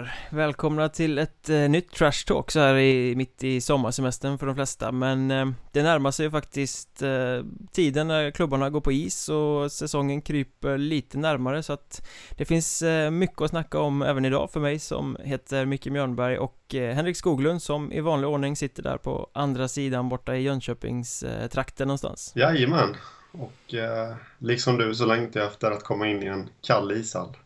grabbar! Välkomna till ett eh, nytt Trash Talk så här i, mitt i sommarsemestern för de flesta Men eh, det närmar sig ju faktiskt eh, tiden när klubbarna går på is och säsongen kryper lite närmare så att Det finns eh, mycket att snacka om även idag för mig som heter Micke Mjörnberg och eh, Henrik Skoglund som i vanlig ordning sitter där på andra sidan borta i Jönköpings eh, trakten någonstans Jajamän! Och eh, liksom du så längtar jag efter att komma in i en kall ishall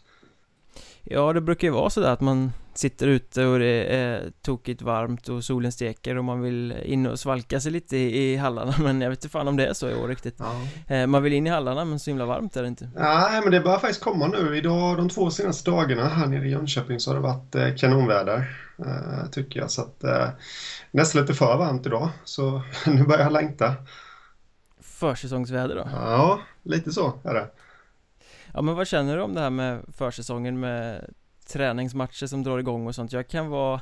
Ja, det brukar ju vara sådär att man sitter ute och det är tokigt varmt och solen steker och man vill in och svalka sig lite i, hallarna men jag vet inte fan om det är så i år riktigt. Ja. eh, Man vill in i hallarna men så himla varmt är det inte. Nej men det börjar faktiskt komma nu. Idag de två senaste dagarna här nere i Jönköping så har det varit eh, kanonväder eh, Tycker jag. Så att nästan lite för varmt idag. Så nu börjar jag längta. Försäsongsväder då? Ja, lite så är det Ja men vad känner du om det här med försäsongen med träningsmatcher som drar igång och sånt? Jag kan vara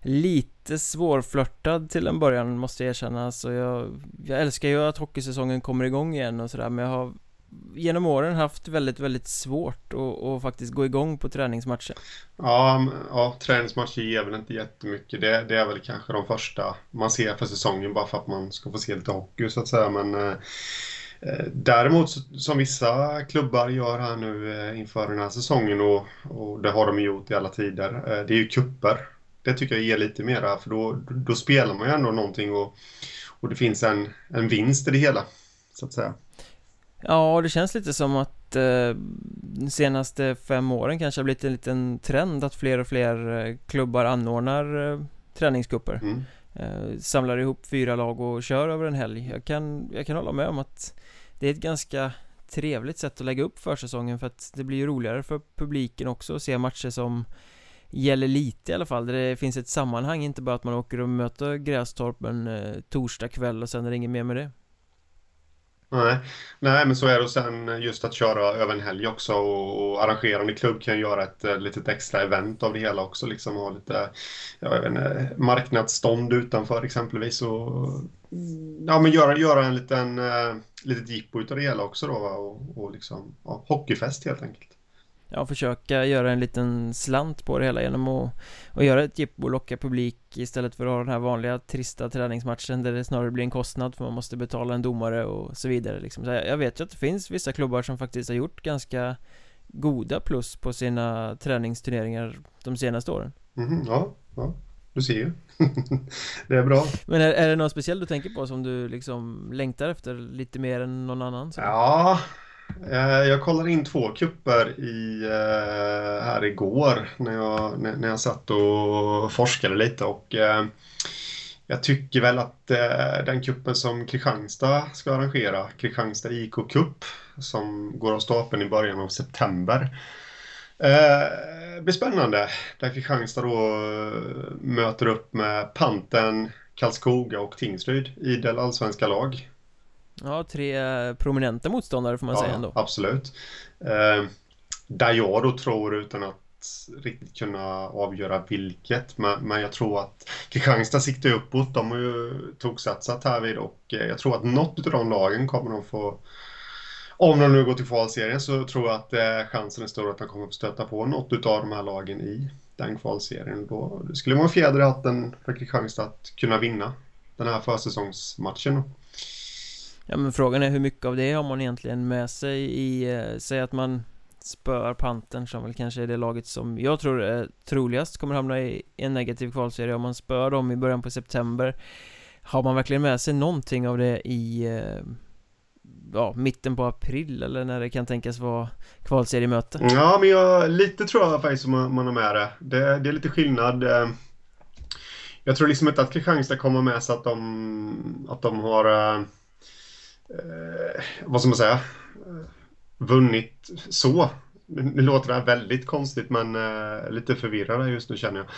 lite svårflörtad till en början måste jag erkänna så jag, jag älskar ju att hockeysäsongen kommer igång igen och sådär men jag har genom åren haft väldigt, väldigt svårt att, att faktiskt gå igång på träningsmatcher. Ja, ja träningsmatcher ger väl inte jättemycket. Det, det är väl kanske de första man ser för säsongen bara för att man ska få se lite hockey så att säga. Men eh, däremot som vissa klubbar gör här nu eh, inför den här säsongen och, och det har de gjort i alla tider, eh, det är ju kupper. Det tycker jag ger lite mera för då, då spelar man ju ändå någonting och, och det finns en, en vinst i det hela, så att säga. Ja, det känns lite som att eh, de senaste fem åren kanske har blivit en liten trend att fler och fler klubbar anordnar eh, träningskupper. Mm. Eh, samlar ihop fyra lag och kör över en helg. Jag kan, jag kan hålla med om att det är ett ganska trevligt sätt att lägga upp försäsongen för att det blir ju roligare för publiken också att se matcher som gäller lite i alla fall, där det finns ett sammanhang, inte bara att man åker och möter Grästorp en eh, torsdag kväll och sen är det inget mer med det. Nej. Nej, men så är det. Och sen just att köra över en helg också och, och arrangerande klubb kan göra ett uh, litet extra event av det hela också. Liksom ha lite jag vet inte, marknadsstånd utanför exempelvis. Och, ja, men göra, göra en liten uh, litet jippo utav det hela också då och, och liksom ja, hockeyfest helt enkelt. Ja, försöka göra en liten slant på det hela genom att, att göra ett jippo och locka publik istället för att ha den här vanliga trista träningsmatchen där det snarare blir en kostnad för man måste betala en domare och så vidare liksom. så jag vet ju att det finns vissa klubbar som faktiskt har gjort ganska goda plus på sina träningsturneringar de senaste åren. Mm, ja, ja, du ser ju. Det är bra. Men är, är det något speciellt du tänker på som du liksom längtar efter lite mer än någon annan? Så? Ja, Eh, jag kollade in två kupper i, eh, här igår när jag, när jag satt och forskade lite och eh, jag tycker väl att den kuppen som Kristianstad ska arrangera, Kristianstad IK Cup, som går av stapeln i början av september, blir spännande. Där Kristianstad då möter upp med Panten, Karlskoga och Tingsryd, idel allsvenska lag. Ja, tre prominenta motståndare får man ja, säga ändå absolut eh, Där jag då tror utan att riktigt kunna avgöra vilket men, men jag tror att Kristianstad siktar uppåt, de har ju toksatsat här vid och eh, jag tror att något av de lagen kommer de få om de nu går till kvalserien så tror jag att eh, chansen är stor att de kommer få stöta på något av de här lagen i den kvalserien. Då det skulle en fjäder i hatten för Kristianstad att kunna vinna den här försäsongsmatchen. Ja men frågan är hur mycket av det har man egentligen med sig i, eh, säg att man spöar Pantern som väl kanske är det laget som jag tror är troligast kommer hamna i en negativ kvalserie om man spöar dem i början på september Har man verkligen med sig någonting av det i eh, ja, mitten på april eller när det kan tänkas vara kvalseriemöte? Ja, men jag, lite tror jag faktiskt man, man har med det. det. Det är lite skillnad. Eh, jag tror liksom inte att Kristianstad kommer med sig att de, att de har eh, eh vad ska man säga, eh, vunnit så. Nu låter det här väldigt konstigt men eh, lite förvirrande just nu känner jag.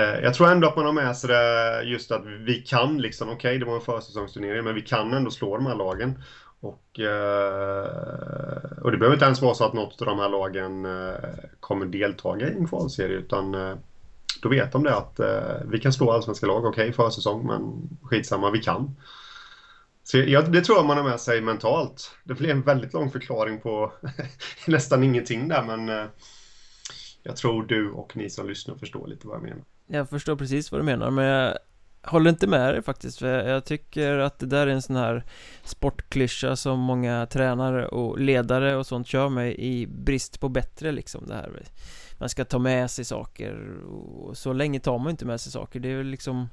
Eh, jag tror ändå att man har med sig det just att vi kan liksom, okej okay, det var en försäsongsturnering men vi kan ändå slå de här lagen. Och, eh, och det behöver inte ens vara så att något av de här lagen eh, kommer deltaga i en kvalserie utan eh, då vet de det att vi kan slå allsvenska lag, okej okay, försäsong men skitsamma, vi kan. Så jag, det tror jag man har med sig mentalt. Det blir en väldigt lång förklaring på nästan ingenting där men Jag tror du och ni som lyssnar förstår lite vad jag menar. Jag förstår precis vad du menar, men jag håller inte med dig faktiskt för jag tycker att det där är en sån här sportklyscha som många tränare och ledare och sånt kör med i brist på bättre liksom det här. Man ska ta med sig saker och så länge tar man inte med sig saker. Det är väl liksom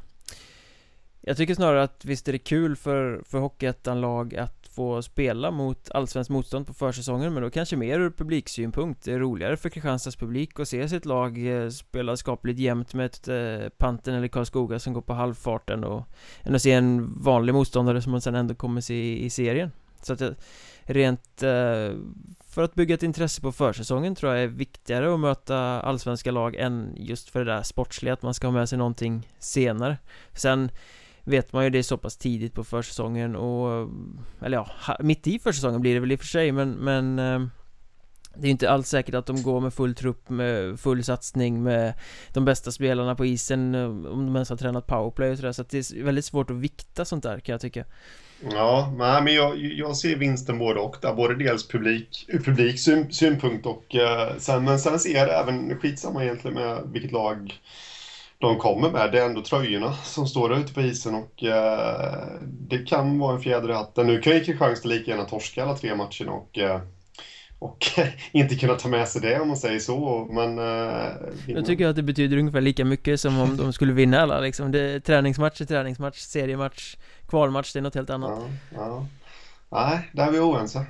jag tycker snarare att visst är det kul för, för Hockeyettan-lag att få spela mot allsvenskt motstånd på försäsongen Men då kanske mer ur publiksynpunkt. Det är roligare för Kristianstads publik att se sitt lag eh, spela skapligt jämnt med ett eh, Panten eller Karlskoga som går på halvfarten och Än att se en vanlig motståndare som man sen ändå kommer se i, i serien. Så att rent eh, för att bygga ett intresse på försäsongen tror jag är viktigare att möta allsvenska lag än just för det där sportsliga att man ska ha med sig någonting senare. Sen vet man ju det är så pass tidigt på försäsongen och Eller ja, mitt i försäsongen blir det väl i och för sig men, men eh, det är ju inte alls säkert att de går med full trupp med full satsning med de bästa spelarna på isen eh, om de ens har tränat powerplay och sådär så att det är väldigt svårt att vikta sånt där kan jag tycka. Ja, nej, men jag, jag ser vinsten både och där, både dels publik, ur publik syn, synpunkt och eh, sen, men sen ser jag det även skitsamma egentligen med vilket lag de kommer med. Det är ändå tröjorna som står där ute på isen och eh, det kan vara en fjäder i hatten. Nu kan ju Kristianstad lika gärna torska alla tre matcherna och eh, och inte kunna ta med sig det om man säger så, men... Eh, jag tycker att det betyder ungefär lika mycket som om de skulle vinna alla liksom. Det är träningsmatch är träningsmatch, seriematch, kvalmatch, det är något helt annat. Ja, ja. Nej, där är vi oense.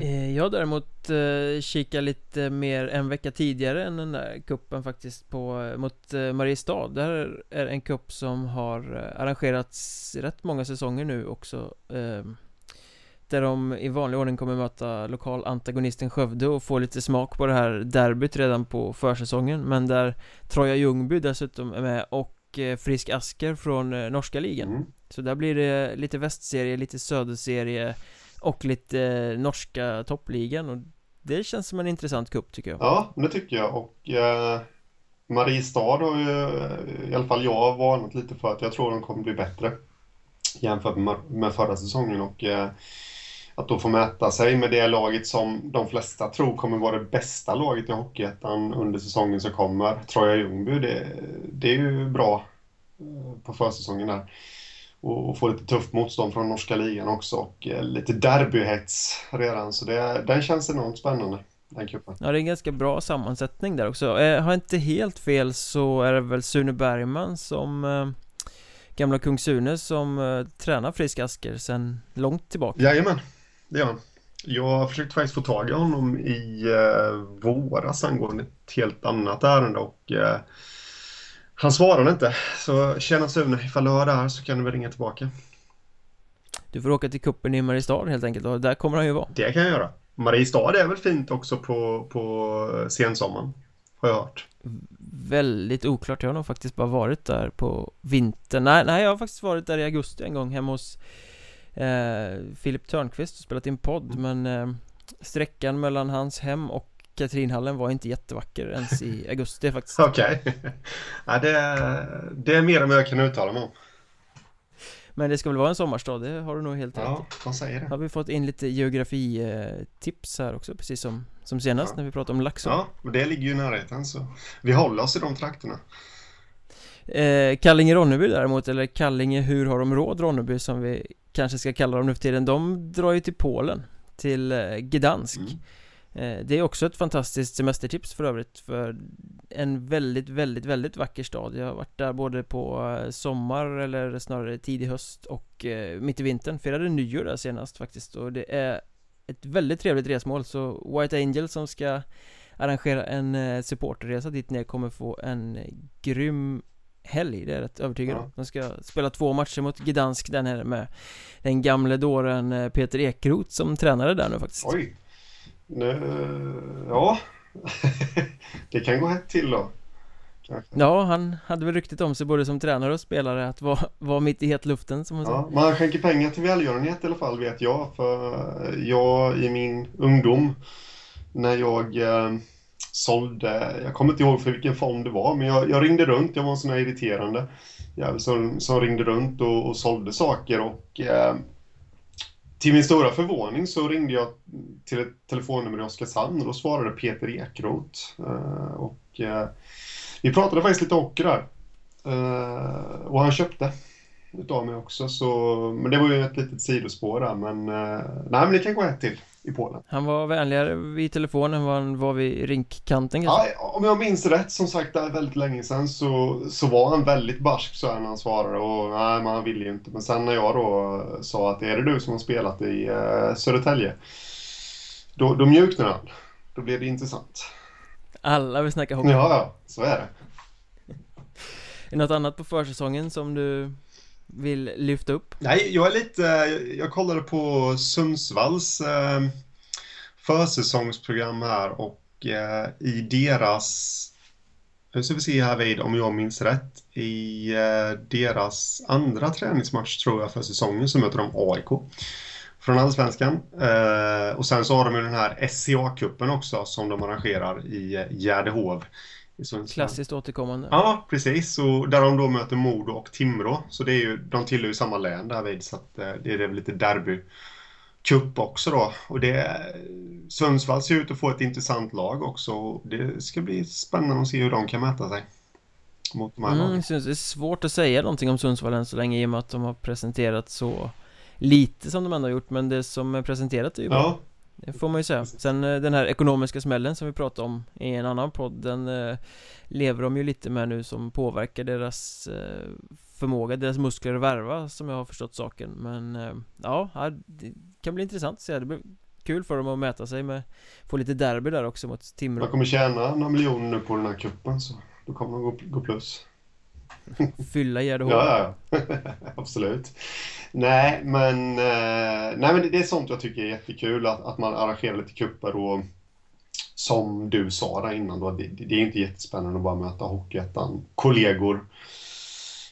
Eh, jag däremot eh, kikar lite mer en vecka tidigare än den där kuppen faktiskt på, eh, mot eh, Mariestad. Där är en kupp som har eh, arrangerats rätt många säsonger nu också eh, Där de i vanlig ordning kommer möta lokal antagonisten Skövde och få lite smak på det här derbyt redan på försäsongen. Men där Troja Ljungby dessutom är med och eh, Frisk Asker från norska ligan. Mm. Så där blir det lite västserie, lite söderserie och lite eh, norska toppligan och det känns som en intressant kupp tycker jag Ja, det tycker jag och eh, Mariestad har ju i alla fall jag varnat lite för att jag tror de kommer bli bättre jämfört med, med förra säsongen och eh, att då få mäta sig med det laget som de flesta tror kommer vara det bästa laget i Hockeyettan under säsongen som kommer. Troja Ljungby, det, det är ju bra eh, på försäsongen där och, få lite tufft motstånd från norska ligan också och eh, lite derbyhets redan. Så det, den känns enormt spännande den kuppen. Ja det är en ganska bra sammansättning där också. Eh, Har jag inte helt fel så är det väl Sune Bergman som eh, Gamla Kung Sune som eh, tränar Frisk Asker sen långt tillbaka. Jajamän, det gör han. Jag försökte faktiskt få tag i honom i eh, våras angående ett helt annat ärende och eh, han svarade inte, så tjena Sune, ifall du hör det här så kan du väl ringa tillbaka. Du får åka till kuppen i Mariestad helt enkelt och där kommer han ju vara. Det kan jag göra. Mariestad är väl fint också på, på sensommaren, har jag hört. Väldigt oklart, jag har nog faktiskt bara varit där på vintern. Nej, nej jag har faktiskt varit där i augusti en gång hemma hos eh, Filip Törnqvist och spelat in podd, mm. men eh, sträckan mellan hans hem och Katrinhallen var inte jättevacker ens i augusti faktiskt. Okej. Okay. ja, det, det är mer än vad jag kan uttala mig om. Men det ska väl vara en sommarstad, det har du nog helt rätt Ja, vad säger det. Har vi fått in lite geografitips här också, precis som, som senast ja. när vi pratade om Laxå? Ja, och det ligger ju i närheten så vi håller oss i de trakterna. Eh, Kallinge-Ronneby däremot, eller Kallinge Hur har de råd Ronneby som vi kanske ska kalla dem nu för tiden? De drar ju till Polen, till eh, Gdansk. Mm. Eh, det är också ett fantastiskt semestertips för övrigt för en väldigt, väldigt, väldigt vacker stad. Jag har varit där både på eh, sommar eller snarare tidig höst och eh, mitt i vintern. Firade nyår där senast faktiskt och det är ett väldigt trevligt resmål. Så White Angel som ska arrangera en supporterresa dit ner kommer få en grym helg, det är jag rätt övertygad om. De ska spela två matcher mot Gdansk där nere med den gamle dåren Peter Ekroth som tränare där nu faktiskt. Oj! Nu, ja, det kan gå hett till då. Ja, han hade väl ryktet om sig både som tränare och spelare att vara, vara mitt i hetluften som man ja, Man skänker pengar till välgörenhet i alla fall vet jag. För jag i min ungdom när jag eh, sålde, jag kommer inte ihåg för vilken fond det var, men jag, jag ringde runt, jag var en sån här irriterande jävel som, som ringde runt och, och sålde saker och eh, till min stora förvåning så ringde jag till ett telefonnummer i Oskarshamn och då svarade Peter Ekroth. Uh, eh, och uh, vi pratade faktiskt lite hockey där. Uh, och han köpte utav mig också. Så, men det var ju ett litet sidospår där. Men, nej, men det kan gå ett till i Polen. Han var vänligare vid telefonen än vad han var vid rinkkanten kanske? Ja, om jag minns rätt, som sagt, det är väldigt länge sedan så, så var han väldigt barsk så här när han svarade och nej, men han ville ju inte. Men sen när jag då sa att är det du som har spelat i uh, Södertälje? Då, då mjuknade han. Då blev det intressant. Alla vill snacka hockey. Ja, ja, så är det. Är det något annat på försäsongen som du vill lyfta upp? Nej, jag är lite, jag kollade på Sundsvalls eh, försäsongsprogram här och eh, i deras, nu ska vi se här vid om jag minns rätt, i eh, deras andra träningsmatch tror jag för säsongen så möter de AIK från Allsvenskan. Och sen så har de ju den här SCA-cupen också som de arrangerar i Gärdehov eh, Gärdehov Klassiskt återkommande. Ja, precis. Och där de då möter Modo och Timrå. Så det är ju, de tillhör ju samma län därvid. Så att eh, det är väl lite derby cup också då. Och det, Sundsvall ser ut att få ett intressant lag också. Det ska bli spännande att se hur de kan mäta sig. Mot de här mm. Det är svårt att säga någonting om Sundsvall än så länge i och med att de har presenterat så lite som de ändå har gjort. Men det som är presenterat är ju bra. Ja. Det får man ju säga. Sen eh, den här ekonomiska smällen som vi pratade om i en annan podd Den eh, lever de ju lite med nu som påverkar deras eh, förmåga, deras muskler att värva som jag har förstått saken. Men eh, ja, det kan bli intressant att se. Det blir kul för dem att mäta sig med Få lite derby där också mot Timrå. De kommer tjäna några miljoner nu på den här kuppen så Då kommer de gå, gå plus. Fylla Gärdehov Ja, ja, absolut. Nej, men, eh, nej, men det, det, är sånt jag tycker är jättekul att, att man arrangerar lite kupper och som du sa där innan då, det, det är inte jättespännande att bara möta Hockeyettan kollegor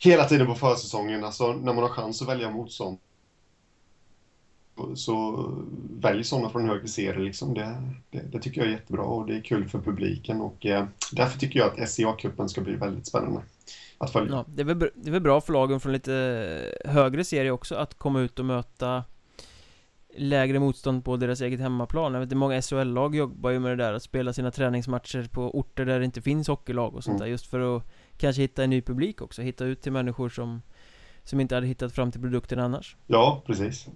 hela tiden på försäsongen. Alltså när man har chans att välja motstånd så välj sådana från högre serie. Liksom. Det, det, det, tycker jag är jättebra och det är kul för publiken och eh, därför tycker jag att SCA-cupen ska bli väldigt spännande att följa. Ja, det, är väl, det är väl bra för lagen från lite högre serie också att komma ut och möta lägre motstånd på deras eget hemmaplan. Jag vet inte, många SHL-lag jobbar ju med det där att spela sina träningsmatcher på orter där det inte finns hockeylag och sånt mm. där just för att kanske hitta en ny publik också, hitta ut till människor som som inte hade hittat fram till produkten annars. Ja, precis.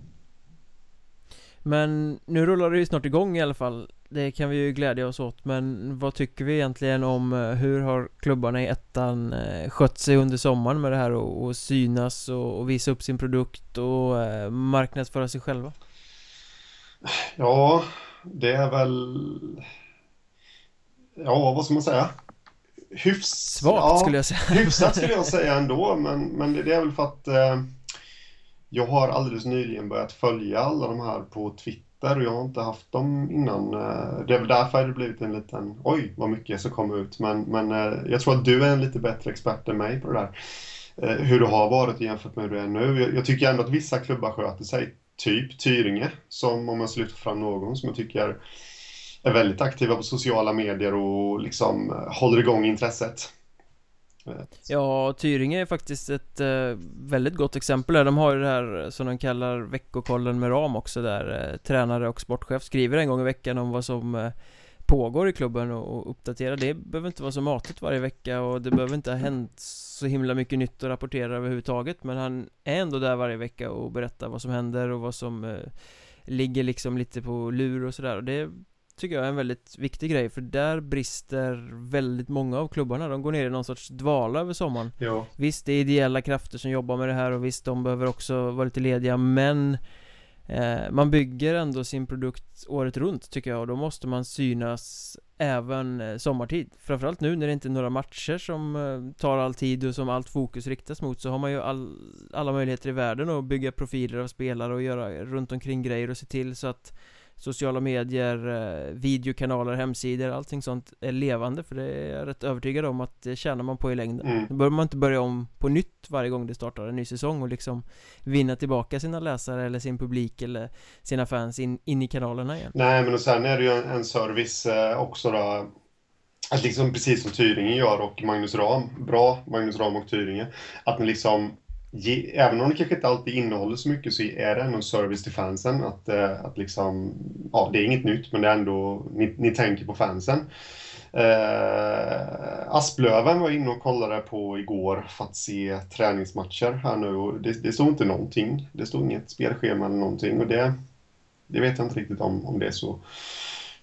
Men nu rullar det ju snart igång i alla fall Det kan vi ju glädja oss åt Men vad tycker vi egentligen om eh, hur har klubbarna i ettan eh, skött sig under sommaren med det här och, och synas och, och, visa upp sin produkt och eh, marknadsföra sig själva? Ja, det är väl Ja, vad ska man säga? Hyfs... Svagt ja, skulle jag säga Hyfsat skulle jag säga ändå men, men det är väl för att eh, jag har alldeles nyligen börjat följa alla de här på Twitter och jag har inte haft dem innan. Eh, det är väl därför det blivit en liten, oj vad mycket som kom ut. Men, men eh, jag tror att du är en lite bättre expert än mig på det där. Eh, hur det har varit jämfört med hur det är nu. Jag tycker ändå att vissa klubbar sköter sig. Typ Tyringe, som om jag ska lyfta fram någon som jag tycker är väldigt aktiva på sociala medier och liksom håller igång intresset. Ja, Tyringe är faktiskt ett eh, väldigt gott exempel där. De har ju det här som de kallar veckokollen med ram också där eh, tränare och sportchef skriver en gång i veckan om vad som eh, pågår i klubben och, och uppdaterar. Det behöver inte vara så matigt varje vecka och det behöver inte ha hänt så himla mycket nytt att rapportera överhuvudtaget men han är ändå där varje vecka och berättar vad som händer och vad som eh, ligger liksom lite på lur och sådär och det tycker jag är en väldigt viktig grej för där brister väldigt många av klubbarna. De går ner i någon sorts dvala över sommaren. Ja. Visst, det är ideella krafter som jobbar med det här och visst, de behöver också vara lite lediga men eh, Man bygger ändå sin produkt året runt tycker jag och då måste man synas även eh, sommartid. Framförallt nu när det inte är några matcher som eh, tar all tid och som allt fokus riktas mot så har man ju all, alla möjligheter i världen att bygga profiler av spelare och göra runt omkring grejer och se till så att sociala medier, eh, videokanaler, hemsidor, allting sånt är levande för det är jag rätt övertygad om att det tjänar man på i längden. Mm. Då behöver man inte börja om på nytt varje gång det startar en ny säsong och liksom vinna tillbaka sina läsare eller sin publik eller sina fans in, in i kanalerna igen. Nej, men och sen är det ju en, en service eh, också då att liksom precis som Tyringe gör och Magnus Ram, bra Magnus Ram och Tyringe, att ni liksom ge, även om det kanske inte alltid innehåller så mycket så är det ändå service till fansen. Att, eh, att liksom, ja, det är inget nytt men det är ändå, ni, ni tänker på fansen. Eh, Asplöven var inne och kollade på igår för att se träningsmatcher här nu och det, det stod inte någonting. Det stod inget spelschema eller någonting och det, det vet jag inte riktigt om, om det är så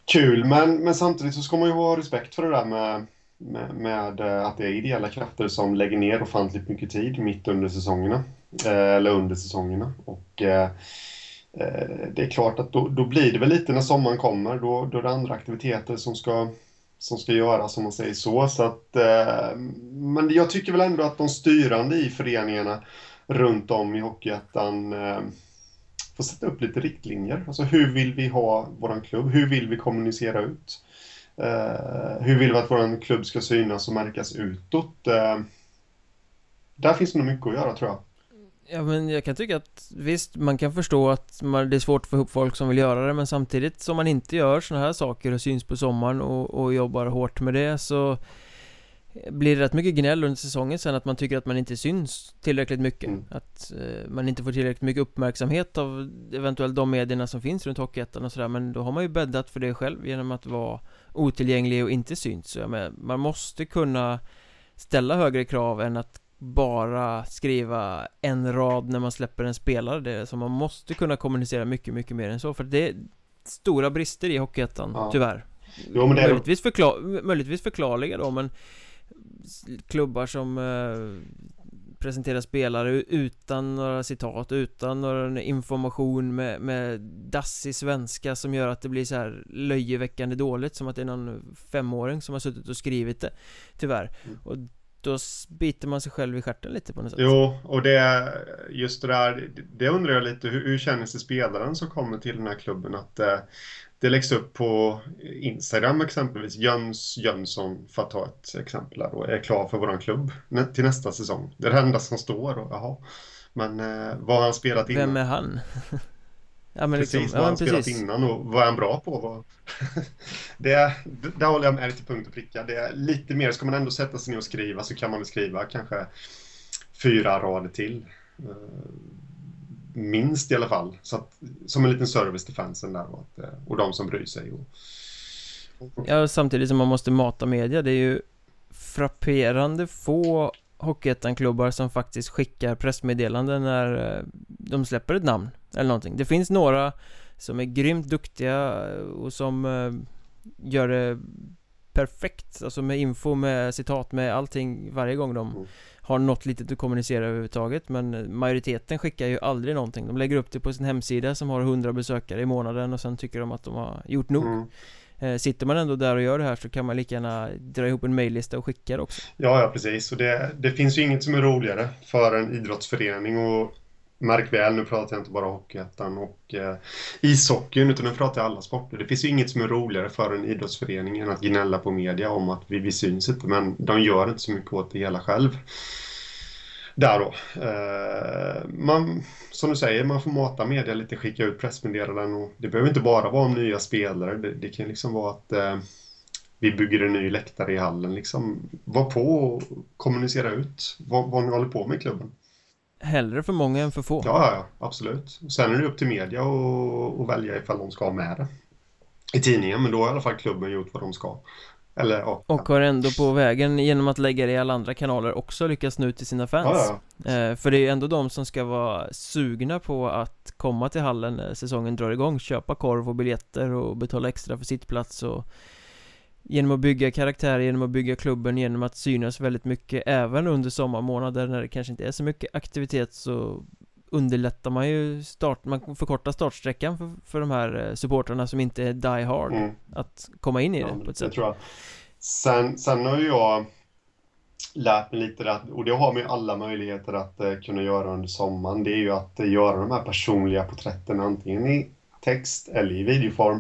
kul. Men, men samtidigt så ska man ju ha respekt för det där med, med, med eh, att det är ideella krafter som lägger ner ofantligt mycket tid mitt under säsongerna. Eh, eller under säsongerna. Och eh, eh, det är klart att då, då blir det väl lite när sommaren kommer. Då, då är det andra aktiviteter som ska som ska göras om man säger så. så att, eh, men jag tycker väl ändå att de styrande i föreningarna runt om i Hockeyettan eh, får sätta upp lite riktlinjer. Alltså hur vill vi ha våran klubb? Hur vill vi kommunicera ut? Eh, hur vill vi att våran klubb ska synas och märkas utåt? Eh, där finns det nog mycket att göra tror jag. Ja men jag kan tycka att visst, man kan förstå att man, det är svårt att få ihop folk som vill göra det Men samtidigt som man inte gör sådana här saker och syns på sommaren och, och jobbar hårt med det så blir det rätt mycket gnäll under säsongen sen att man tycker att man inte syns tillräckligt mycket mm. Att eh, man inte får tillräckligt mycket uppmärksamhet av eventuellt de medierna som finns runt Hockeyettan och sådär Men då har man ju bäddat för det själv genom att vara otillgänglig och inte syns så jag menar, Man måste kunna ställa högre krav än att bara skriva en rad när man släpper en spelare det är så man måste kunna kommunicera mycket, mycket mer än så för det är stora brister i Hockeyettan, ja. tyvärr jo, men det är... möjligtvis, förklar möjligtvis förklarliga då men klubbar som eh, presenterar spelare utan några citat, utan någon information med, med dassig svenska som gör att det blir så här löjeväckande dåligt som att det är någon femåring som har suttit och skrivit det Tyvärr mm. Och då biter man sig själv i stjärten lite på något sätt. Jo, och det just det där, det undrar jag lite, hur, hur känner sig spelaren som kommer till den här klubben att eh, det läggs upp på Instagram exempelvis, Jöns Jönsson för att ta ett exempel här då, är klar för våran klubb till nästa säsong. Det är det enda som står och jaha. Men eh, vad har han spelat innan? Vem är han? Ja, men precis, liksom, vad ja, han spelat innan och vad är han bra på? Vad... det, där håller jag med till punkt och pricka. Det är lite mer, ska man ändå sätta sig ner och skriva så kan man skriva kanske fyra rader till. Eh, minst i alla fall. Så att, som en liten service till fansen där och, att, eh, och de som bryr sig. Och... Ja, samtidigt som man måste mata media. Det är ju frapperande få Hockeyettan-klubbar som faktiskt skickar pressmeddelanden när eh, de släpper ett namn eller någonting Det finns några som är grymt duktiga och som eh, gör det perfekt Alltså med info, med citat, med allting varje gång de mm. Har något litet att kommunicera överhuvudtaget Men majoriteten skickar ju aldrig någonting De lägger upp det på sin hemsida som har 100 besökare i månaden och sen tycker de att de har gjort nog mm. Eh, sitter man ändå där och gör det här så kan man lika gärna dra ihop en mejllista och skicka det också. Ja, ja precis. Och det, det finns ju inget som är roligare för en idrottsförening och Märk väl, nu pratar jag inte bara Hockeyettan och eh, ishockeyn, utan nu pratar jag alla sporter. Det finns ju inget som är roligare för en idrottsförening än att gnälla på media om att vi, vi syns inte, men de gör inte så mycket åt det hela själv där då. Eh, man, som du säger, man får mata media lite, skicka ut pressmeddelanden och det behöver inte bara vara om nya spelare. Det, det kan liksom vara att eh, vi bygger en ny läktare i hallen. Liksom, var på och kommunicera ut vad, vad ni håller på med i klubben. Hellre för många än för få. Ja, ja, absolut. Sen är det upp till media att välja ifall de ska ha med det i tidningen, men då har i alla fall klubben gjort vad de ska. Eller, ja. Och har ändå på vägen genom att lägga det i alla andra kanaler också lyckats nå ut till sina fans ja, eh, För det är ju ändå de som ska vara sugna på att komma till hallen när säsongen drar igång Köpa korv och biljetter och betala extra för sittplats och Genom att bygga karaktär, genom att bygga klubben, genom att synas väldigt mycket även under sommarmånader när det kanske inte är så mycket aktivitet så underlättar man ju start, man förkortar startsträckan för, för de här eh, supportrarna som inte är die hard mm. att komma in i det ja, på ett sätt. Tror jag. Sen, sen har ju jag lärt mig lite att, och det har man ju alla möjligheter att uh, kunna göra under sommaren, det är ju att uh, göra de här personliga porträtten antingen i text eller i videoform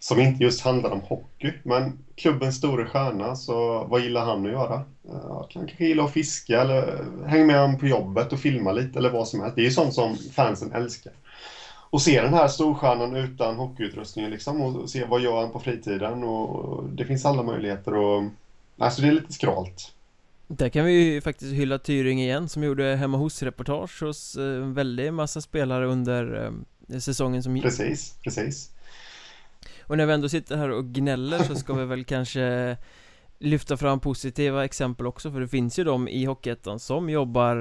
som inte just handlar om hockey. Men klubbens stora stjärna, så vad gillar han att göra? Uh, kanske gillar att fiska eller hänga med honom på jobbet och filma lite eller vad som helst. Det är ju sånt som fansen älskar. Och se den här storstjärnan utan hockeyutrustning liksom och se vad gör han på fritiden och det finns alla möjligheter och alltså det är lite skralt. Där kan vi ju faktiskt hylla Tyring igen som gjorde hemma hos-reportage hos eh, en väldig massa spelare under eh, säsongen som gick. Precis, precis. Och när vi ändå sitter här och gnäller så ska vi väl kanske lyfta fram positiva exempel också för det finns ju de i Hockeyettan som jobbar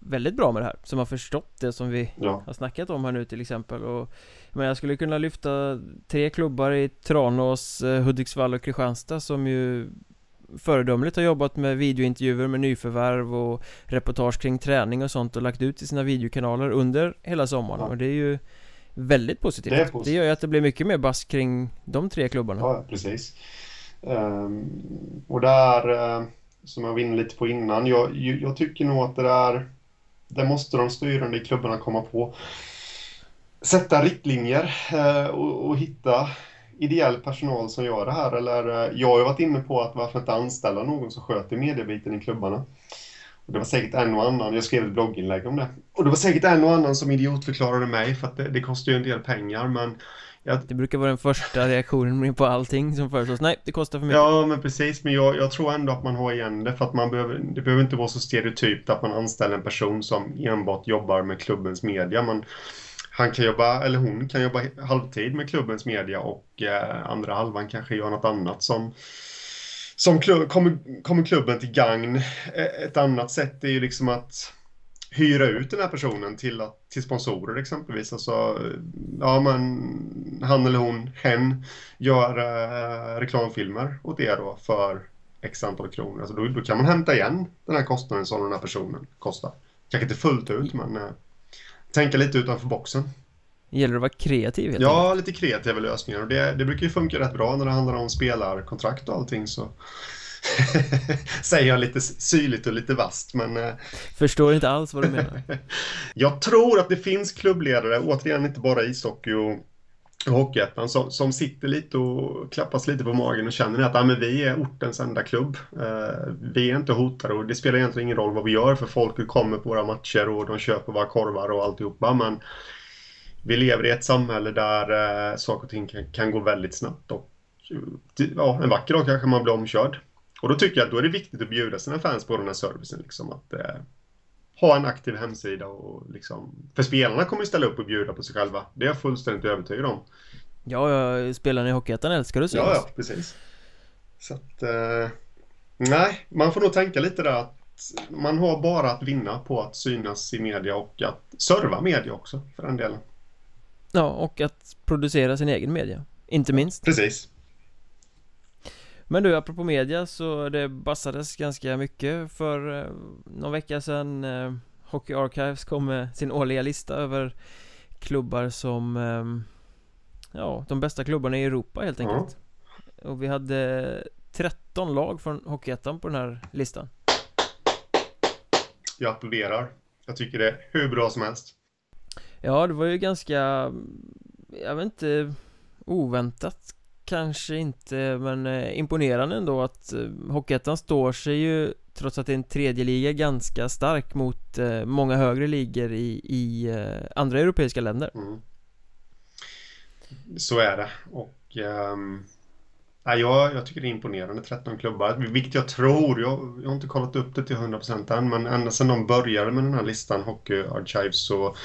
väldigt bra med det här Som har förstått det som vi ja. har snackat om här nu till exempel och Men jag skulle kunna lyfta tre klubbar i Tranås, eh, Hudiksvall och Kristianstad som ju föredömligt har jobbat med videointervjuer med nyförvärv och reportage kring träning och sånt och lagt ut i sina videokanaler under hela sommaren ja. och det är ju väldigt positivt. Det, positivt. det gör ju att det blir mycket mer bass kring de tre klubbarna. Ja, precis. Um, och där, uh, som jag var inne lite på innan, jag, jag tycker nog att det där, det måste de styrande i klubbarna komma på. Sätta riktlinjer uh, och, och hitta ideell personal som gör det här. Eller, uh, jag har ju varit inne på att varför inte anställa någon som sköter mediebiten i klubbarna. Det var säkert en och annan, jag skrev ett blogginlägg om det. Och det var säkert en och annan som idiotförklarade mig för att det, det kostar ju en del pengar men jag... Det brukar vara den första reaktionen på allting som föreslås. Nej, det kostar för mycket. Ja, men precis. Men jag, jag, tror ändå att man har igen det. För att man behöver, det behöver inte vara så stereotypt att man anställer en person som enbart jobbar med klubbens media. Man, han kan jobba, eller hon kan jobba halvtid med klubbens media och eh, andra halvan kanske gör något annat som som klubb, kommer, kommer klubben till gagn. E, ett annat sätt är ju liksom att hyra ut den här personen till, till sponsorer exempelvis. Alltså, ja men han eller hon, hen, gör eh, reklamfilmer åt er då för x antal kronor. Alltså då, då, kan man hämta igen den här kostnaden som den här personen kostar. Kanske inte fullt ut men eh, tänka lite utanför boxen. Gäller det att vara kreativ helt Ja, enkelt. lite kreativa lösningar och det, det brukar ju funka rätt bra när det handlar om spelarkontrakt och allting så Säger jag lite syrligt och lite vast men eh, Förstår inte alls vad du menar Jag tror att det finns klubbledare, återigen inte bara ishockey och Hockeyettan som, som sitter lite och klappas lite på magen och känner att ah, men vi är ortens enda klubb. Uh, vi är inte hotade och det spelar egentligen ingen roll vad vi gör för folk kommer på våra matcher och de köper våra korvar och alltihopa men vi lever i ett samhälle där uh, saker och ting kan, kan, gå väldigt snabbt och ja, en vacker dag kanske man blir omkörd. Och då tycker jag att då är det viktigt att bjuda sina fans på den här servicen. Liksom, att eh, ha en aktiv hemsida och liksom... För spelarna kommer ju ställa upp och bjuda på sig själva. Det är jag fullständigt övertygad om. Ja, ja spelarna i Hockeyettan älskar att synas. Ja, ja, precis. Så att... Eh, nej, man får nog tänka lite där att man har bara att vinna på att synas i media och att serva media också, för den delen. Ja, och att producera sin egen media, inte minst. Precis. Men du, apropå media så det bassades ganska mycket för eh, någon vecka sedan eh, Hockey Archives kom med sin årliga lista över klubbar som eh, Ja, de bästa klubbarna i Europa helt enkelt mm. Och vi hade 13 lag från Hockeyettan på den här listan Jag applåderar Jag tycker det är hur bra som helst Ja, det var ju ganska Jag vet inte Oväntat kanske inte, men eh, imponerande ändå att eh, Hockeyettan står sig ju Trots att det är en tredje liga ganska stark mot eh, många högre ligor i, i andra europeiska länder mm. Så är det och um, jag, jag tycker det är imponerande 13 klubbar Vilket jag tror, jag, jag har inte kollat upp det till 100% än Men ända sedan de började med den här listan Hockey Archives så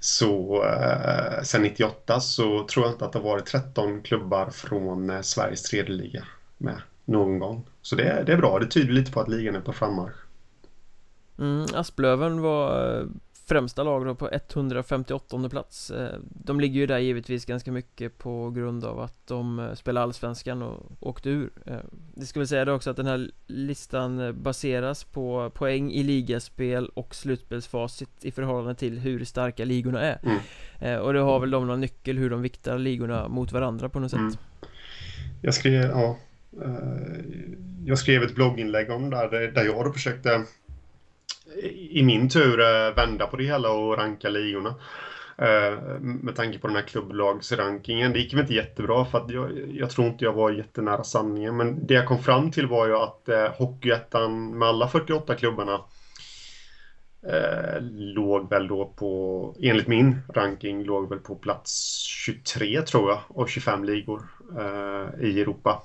så eh, sen 98 så tror jag inte att det har varit 13 klubbar från eh, Sveriges tredje liga med någon gång. Så det, det är bra, det tyder lite på att ligan är på frammarsch. Mm, Asplöven var eh, främsta lag då på 158 plats eh, De ligger ju där givetvis ganska mycket på grund av att de eh, spelar allsvenskan och åkte ur eh, Det ska väl säga det också att den här listan baseras på poäng i ligaspel och slutspelsfacit i förhållande till hur starka ligorna är mm. Och det har väl de någon nyckel hur de viktar ligorna mot varandra på något sätt mm. Jag skrev, ja Jag skrev ett blogginlägg om det där, där jag då försökte i min tur eh, vända på det hela och ranka ligorna. Eh, med tanke på den här klubblagsrankingen. Det gick väl inte jättebra för att jag, jag, tror inte jag var jättenära sanningen. Men det jag kom fram till var ju att eh, Hockeyettan med alla 48 klubbarna eh, låg väl då på, enligt min ranking, låg väl på plats 23 tror jag, av 25 ligor eh, i Europa.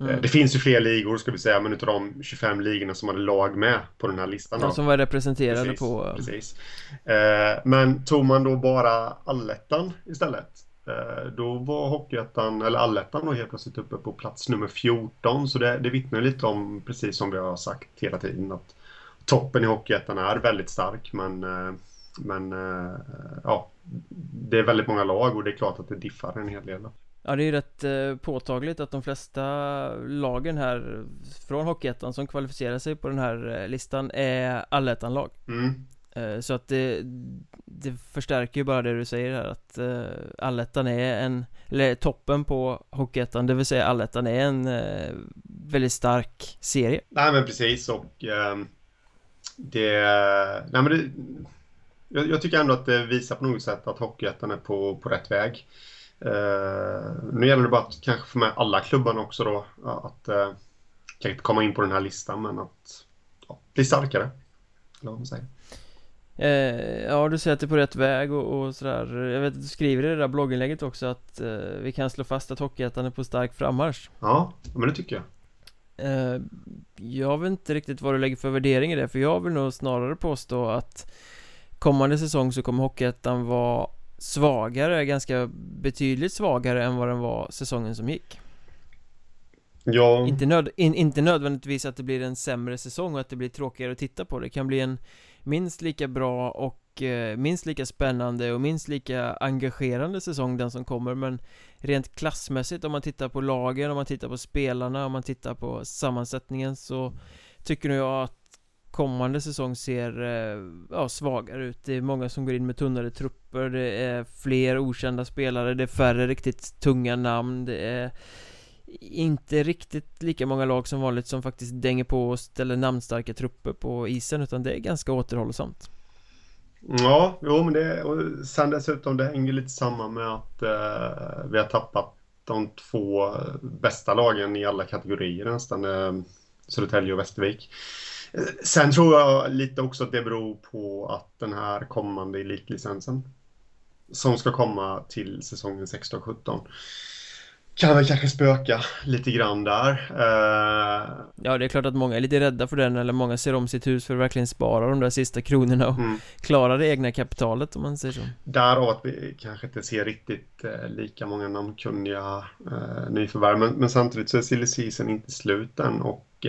Mm. Det finns ju fler ligor ska vi säga, men utav de 25 ligorna som hade lag med på den här listan. De som var representerade precis, på... Precis. Men tog man då bara allettan istället Eh, då var Hockeyettan, eller Allettan då helt plötsligt uppe på plats nummer 14. Så det, det vittnar lite om, precis som vi har sagt hela tiden, att toppen i Hockeyettan är väldigt stark. Men, eh, men eh, ja, det är väldigt många lag och det är klart att det diffar en hel del. Ja det är rätt påtagligt att de flesta lagen här från Hockeyettan som kvalificerar sig på den här listan är allettan-lag. Mm. Eh, så att det, det förstärker ju bara det du säger här att allettan är en, eller toppen på Hockeyettan, det vill säga allettan är en väldigt stark serie. Nej men precis och uh, det, nej men det, jag, jag, tycker ändå att det visar på något sätt att Hockeyettan är på, på rätt väg. Uh, nu gäller det bara att kanske få med alla klubbarna också då, att uh, kanske inte komma in på den här listan men att ja, bli starkare. Eller vad man säger. Eh, ja, du säger att det är på rätt väg och, och sådär Jag vet att du skriver i det där blogginlägget också att eh, vi kan slå fast att Hockeyettan är på stark frammarsch Ja, men det tycker jag eh, Jag vet inte riktigt vad du lägger för värdering i det för jag vill nog snarare påstå att Kommande säsong så kommer Hockeyettan vara svagare, ganska betydligt svagare än vad den var säsongen som gick. Ja. Inte, nöd, in, inte nödvändigtvis att det blir en sämre säsong och att det blir tråkigare att titta på. Det kan bli en minst lika bra och eh, minst lika spännande och minst lika engagerande säsong den som kommer. Men rent klassmässigt om man tittar på lagen, om man tittar på spelarna, om man tittar på sammansättningen så tycker nog jag att kommande säsong ser eh, ja, svagare ut Det är många som går in med tunnare trupper Det är fler okända spelare Det är färre riktigt tunga namn Det är inte riktigt lika många lag som vanligt som faktiskt dänger på och ställer namnstarka trupper på isen utan det är ganska återhållsamt. Ja, jo men det och sen dessutom det hänger lite samman med att eh, vi har tappat de två bästa lagen i alla kategorier nästan, eh, Södertälje och Västervik. Sen tror jag lite också att det beror på att den här kommande elitlicensen som ska komma till säsongen 16-17 kan väl kanske spöka lite grann där. Uh... Ja, det är klart att många är lite rädda för den eller många ser om sitt hus för att verkligen spara de där sista kronorna och mm. klara det egna kapitalet om man säger så. Därav att vi kanske inte ser riktigt uh, lika många namnkunniga uh, nyförvärv. Men, men, samtidigt så är silly season inte slut än och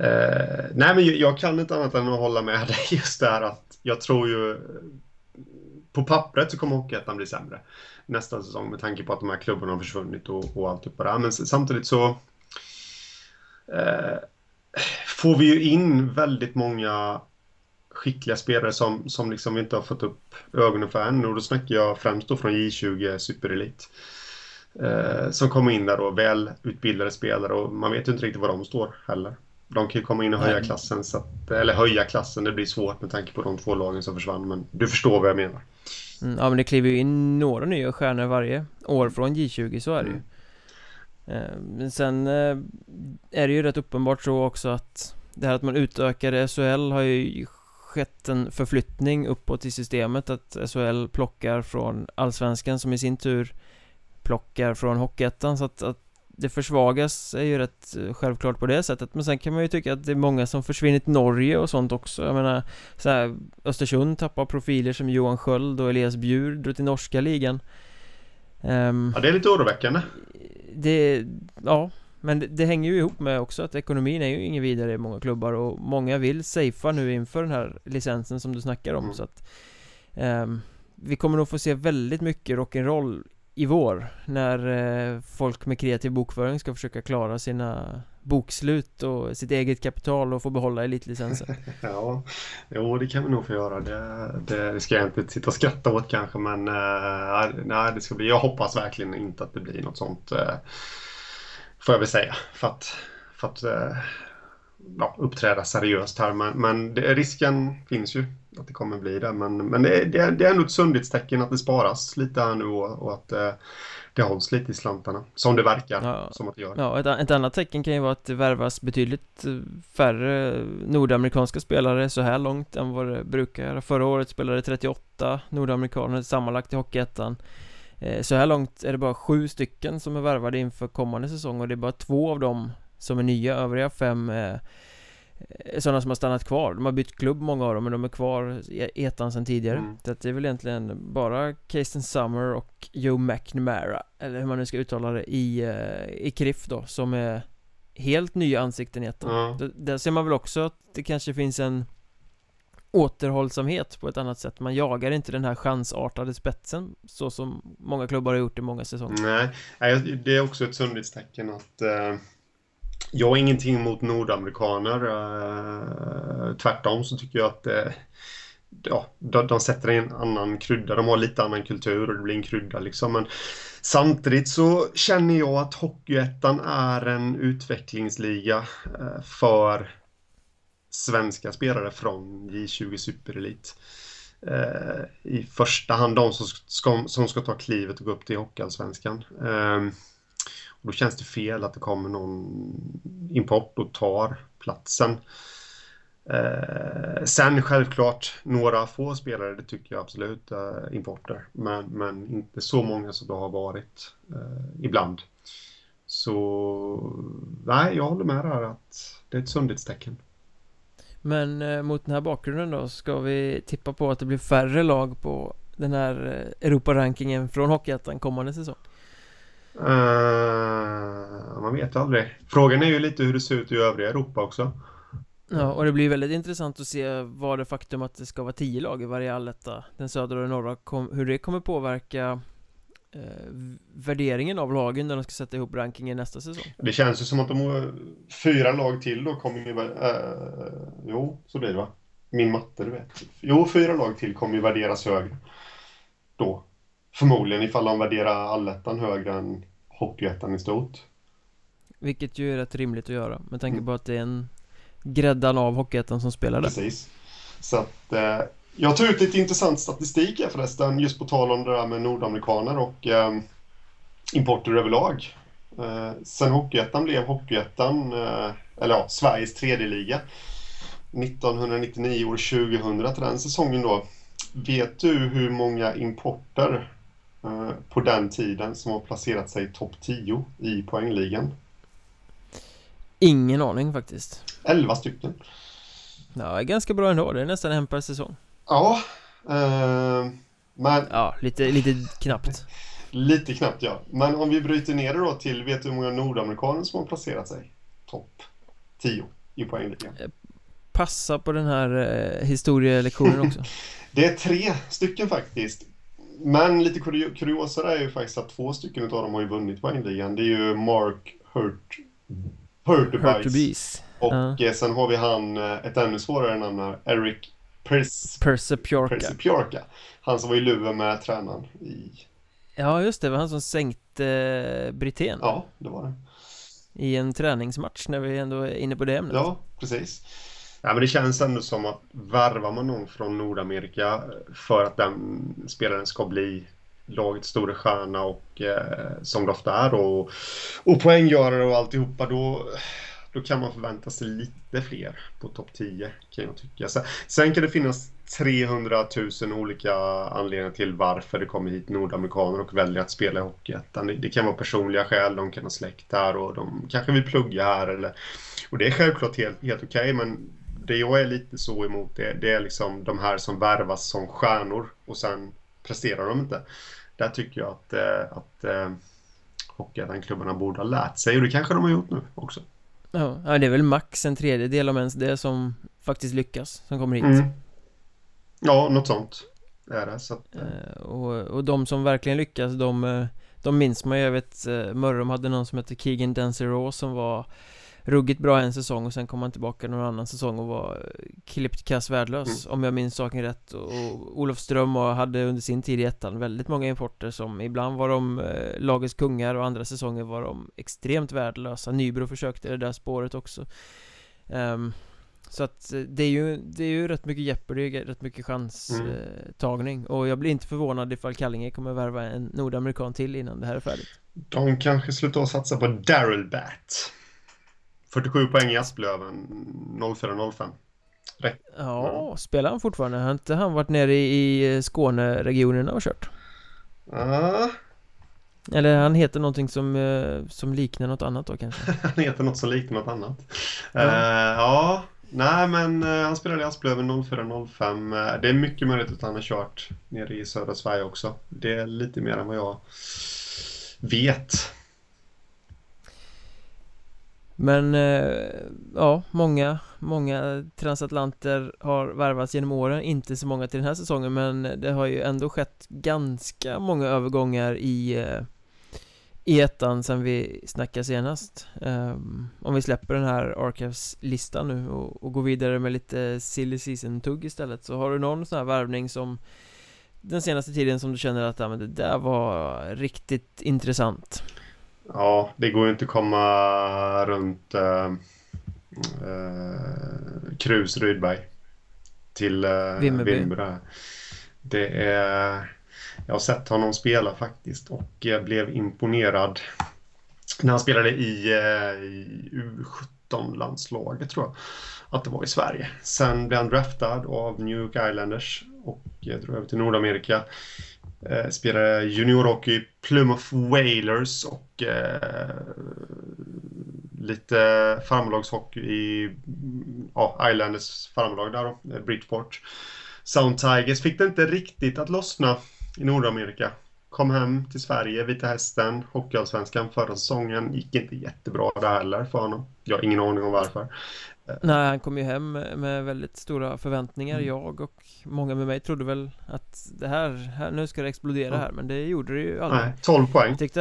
Eh, nej, men jag kan inte annat än att hålla med dig just där att jag tror ju på pappret så kommer Hockeyettan bli sämre nästa säsong med tanke på att de här klubbarna har försvunnit och, och allt det här. Men samtidigt så eh, får vi ju in väldigt många skickliga spelare som, som liksom inte har fått upp ögonen för än. Och då snackar jag främst då från J20 Superelit. Eh, som kommer in där då, välutbildade spelare och man vet ju inte riktigt var de står heller. De kan ju komma in och höja klassen, så att, eller höja klassen, det blir svårt med tanke på de två lagen som försvann, men du förstår vad jag menar. Mm, ja men det kliver ju in några nya stjärnor varje år från J20, så är det ju mm. eh, Men sen eh, är det ju rätt uppenbart så också att Det här att man utökade SHL har ju skett en förflyttning uppåt i systemet att SHL plockar från Allsvenskan som i sin tur plockar från Hockeyettan så att, att det försvagas är ju rätt eh, självklart på det sättet. Men sen kan man ju tycka att det är många som försvinner till Norge och sånt också. Jag menar så här, Östersund tappar profiler som Johan Sköld och Elias Bjur drar till norska ligan. Um, Ja det är lite oroväckande. Det, ja men det, det, hänger ju ihop med också att ekonomin är ju ingen vidare i många klubbar och många vill safea nu inför den här licensen som du snackar om. Mm. så att um, Vi kommer nog få se väldigt mycket rock'n'roll i vår när eh, folk med kreativ bokföring ska försöka klara sina bokslut och sitt eget kapital och få behålla elitlicensen. ja, jo det kan vi nog få göra. Det, det, ska jag inte sitta och skratta åt kanske men eh, nej, det ska bli, jag hoppas verkligen inte att det blir något sånt. Eh, får jag väl säga. För att, för att eh, ja, uppträda seriöst här. Men, men det, risken finns ju att det kommer bli det. Men, men det, det, det är ändå ett sundhetstecken att det sparas lite här nu och, och att eh, det hålls lite i slantarna. Som det verkar ja, som att det gör. Ja, ett, ett, annat tecken kan ju vara att det värvas betydligt eh, färre nordamerikanska spelare så här långt än vad det brukar. Förra året spelade 38 nordamerikaner sammanlagt i Hockeyettan. eh, Så här långt är det bara sju stycken som är värvade inför kommande säsong och det är bara två av dem som är nya, övriga fem är sådana som har stannat kvar. De har bytt klubb många av dem men de är kvar i etan sedan tidigare. Mm. Så att det är väl egentligen bara Kasten Summer och Joe McNamara Eller hur man nu ska uttala det i, i KRIF då som är helt nya ansikten i ettan. Mm. Där ser man väl också att det kanske finns en återhållsamhet på ett annat sätt. Man jagar inte den här chansartade spetsen Så som många klubbar har gjort i många säsonger. Nej, det är också ett sundhetstecken att eh, jag har ingenting emot nordamerikaner eh, Tvärtom så tycker jag att eh, ja, de, de sätter en annan krydda De har lite annan kultur och det blir en krydda liksom men Samtidigt så känner jag att Hockeyettan är en utvecklingsliga eh, för svenska spelare från J20 Superelit. Eh, I första hand de som ska, som ska ta klivet och gå upp till Hockeyallsvenskan. Ehm, då känns det fel att det kommer någon import och tar platsen. Eh, sen självklart några få spelare, det tycker jag absolut, eh, importer. Men, men inte så många som det har varit eh, ibland. Så nej, jag håller med där att det är ett sundhetstecken. Men eh, mot den här bakgrunden då, ska vi tippa på att det blir färre lag på den här eh, Europarankingen från Hockeyettan kommande säsong? Uh, man vet aldrig. Frågan är ju lite hur det ser ut i övriga Europa också. Ja, och det blir väldigt intressant att se vad det faktum att det ska vara tio lag i varje alletta Den södra och den norra, kom, hur det kommer påverka eh, värderingen av lagen när de ska sätta ihop rankingen nästa säsong Det känns ju som att de fyra lag till då kommer ju äh, Jo, så blir det va? Min matte, du vet Jo, fyra lag till kommer ju värderas högre Då Förmodligen ifall de värderar allettan högre än Hockeyettan i stort Vilket ju är rätt rimligt att göra med tanke mm. på att det är en gräddan av Hockeyettan som spelar där. Precis. Så att, eh, jag tog ut lite intressant statistik här förresten, just på tal om det där med nordamerikaner och eh, importer överlag. Eh, sen Hockeyettan blev Hockeyettan, eh, eller ja, Sveriges tredje liga 1999 år 2000 till den säsongen då. Vet du hur många importer på den tiden som har placerat sig i topp 10 i poängligan? Ingen aning faktiskt. 11 stycken. Ja, ganska bra ändå, det är nästan en per säsong. Ja eh, Men Ja, lite, lite knappt. Lite knappt ja. Men om vi bryter ner det då till, vet du hur många nordamerikaner som har placerat sig? Topp 10 i poängligan. Eh, Passa på den här eh, historielektionen också. Det är tre stycken faktiskt Men lite kuriosa är ju faktiskt att två stycken av dem har ju vunnit poängligan Det är ju Mark Hurt Hurtubise. Och uh. sen har vi han, eh, ett ännu svårare namn här, Eric Pers. Persepiorka. Han som var i luven med tränaren i... Ja, just det, det var han som sänkte eh, Brithén. Ja, det var det. I en träningsmatch när vi ändå är inne på det ämnet. Ja, precis. Ja, men det känns ändå som att värvar man någon från Nordamerika eh, för att den spelaren ska bli lagets stora stjärna och eh, som det ofta är och, och poänggörare och alltihopa då, då kan man förvänta sig lite fler på topp 10 kan jag tycka. Sen, sen kan det finnas 300 000 olika anledningar till varför det kommer hit nordamerikaner och väljer att spela i Hockeyettan. Det, det kan vara personliga skäl, de kan ha släkt här och de kanske vill plugga här eller och det är självklart helt, helt okej okay, men det jag är lite så emot det, det är liksom de här som värvas som stjärnor och sen presterar de inte där tycker jag att, eh, att eh, Hockeyettan-klubbarna borde ha lärt sig och det kanske de har gjort nu också. Ja, det är väl max en tredjedel om ens det som faktiskt lyckas, som kommer hit. Mm. Ja, något sånt är det. Så att, eh. och, och de som verkligen lyckas, de, de minns man ju. Jag vet, Mörrum hade någon som hette Keegan Dancer som var ruggigt bra en säsong och sen kom han tillbaka någon annan säsong och var eh, klippt kass värdelös mm. Om jag minns saken rätt. Och Olof Ström hade under sin tid i ettan väldigt många importer som ibland var de eh, lagets kungar och andra säsonger var de extremt värdelösa. Nybro försökte det där spåret också. Um, så att eh, det är ju, det är ju rätt mycket Jeopardy, rätt mycket chanstagning. Mm. Och jag blir inte förvånad ifall Kallinge kommer värva en nordamerikan till innan det här är färdigt. De kanske slutar satsa på Daryl Bat 47 poäng i Asplöven 04-05 Rätt. Ja, mm. spelar han fortfarande? Har inte han varit nere i Skåneregionerna och kört? Ja, Eller han heter någonting som, eh, som liknar något annat då kanske? han heter något som liknar något annat. Ja, uh, ja nej men uh, han spelade i Asplöven 04-05. Uh, det är mycket möjligt att han har kört nere i södra Sverige också. Det är lite mer än vad jag vet. Men eh, ja, många, många transatlanter har värvats genom åren. Inte så många till den här säsongen men det har ju ändå skett ganska många övergångar i eh, i ettan sen vi snackade senast. Um, Om vi släpper den här Archives-listan nu och, och går vidare med lite silly season-tugg istället Så har du någon sån här värvning som Den senaste tiden som du känner att ja, men det där var riktigt intressant? Ja, det går ju inte att komma runt äh, äh, Krus Rydberg till äh, Vimmerby. Det är... Jag har sett honom spela faktiskt och jag blev imponerad när han spelade i, i U17-landslaget tror jag att det var i Sverige. Sen blev han draftad av New York Islanders och jag drog över till Nordamerika. Eh, spelade juniorhockey Plymouth Whalers och eh, lite farmarlagshockey i ja, Islanders farmarlag där då, eh, Bridgeport. Sound Tigers fick det inte riktigt att lossna i Nordamerika. Kom hem till Sverige, Vita Hästen, Hockeyallsvenskan förra säsongen. Gick inte jättebra där heller för honom. Jag har ingen aning om varför. Nej, han kom ju hem med väldigt stora förväntningar mm. Jag och många med mig trodde väl att det här, här nu ska det explodera här Men det gjorde det ju aldrig Nej, 12 poäng Jag tyckte,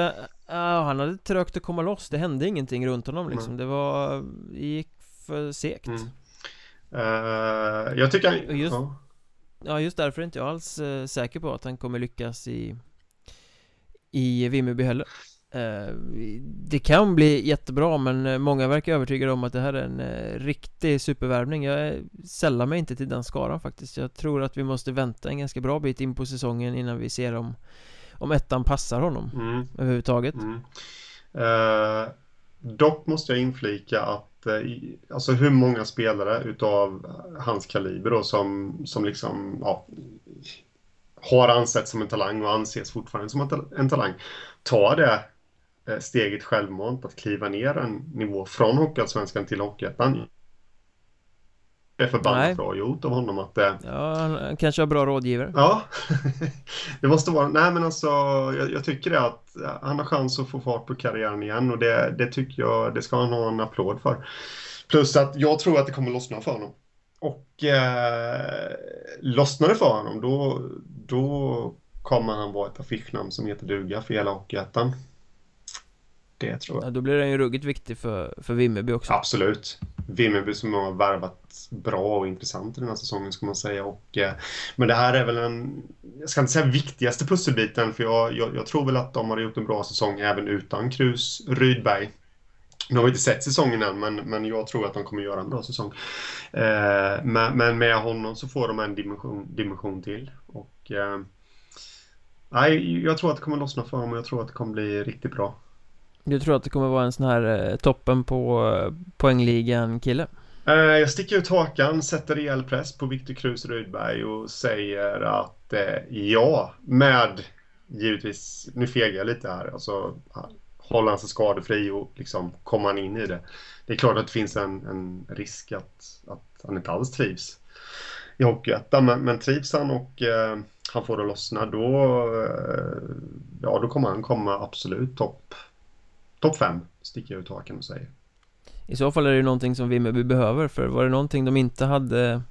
uh, han hade trögt att komma loss Det hände ingenting runt honom liksom mm. Det var, det gick för segt mm. uh, Jag tycker han, just, ja. ja. just därför är inte jag alls uh, säker på att han kommer lyckas i I Vimmerby heller Eh, det kan bli jättebra men eh, många verkar övertygade om att det här är en eh, riktig supervärvning Jag sällar mig inte till den skaran faktiskt Jag tror att vi måste vänta en ganska bra bit in på säsongen innan vi ser om Om ettan passar honom mm. överhuvudtaget mm. Uh, dock måste jag inflika att Alltså hur många spelare utav hans kaliber då som, som liksom ja, har ansetts som en talang och anses fortfarande som en talang tar det Eh, steget självmant att kliva ner en nivå från Hockeyallsvenskan till Hockeyettan. Det är förbannat bra gjort av honom att... Eh... Ja, han kanske har bra rådgivare. Ja, det måste vara... Nej, men alltså jag, jag, tycker det att han har chans att få fart på karriären igen och det, det tycker jag, det ska han ha en applåd för. Plus att jag tror att det kommer lossna för honom. Och eh, lossnar det för honom då, då kommer han vara ett affischnamn som heter duga för hela Hockeyettan det tror jag. Ja, då blir den ju ruggigt viktig för, för Vimmerby också. Absolut. Vimmerby som har värvat bra och intressant i den här säsongen ska man säga. Och, eh, men det här är väl en, jag ska inte säga viktigaste pusselbiten för jag, jag, jag tror väl att de har gjort en bra säsong även utan Krus Rydberg. Nu har vi inte sett säsongen än, men, men jag tror att de kommer göra en bra säsong. Eh, men, men, med honom så får de en dimension, dimension till. Och, eh, nej, jag tror att det kommer lossna för dem och jag tror att det kommer bli riktigt bra. Du tror att det kommer vara en sån här eh, toppen på eh, poängligan kille? Eh, jag sticker ut hakan, sätter rejäl press på Viktor Krus Rydberg och säger att ja, med givetvis, nu fegar jag lite här, alltså håller han sig skadefri och liksom kommer han in i det. Det är klart att det finns en, en risk att, att han inte alls trivs i Hockeyettan, men, men trivs han och eh, han får det lossna då, eh, ja då kommer han komma absolut topp topp fem sticker jag ut haken och säger. I så fall är det ju någonting som Vimmerby behöver för var det någonting de inte hade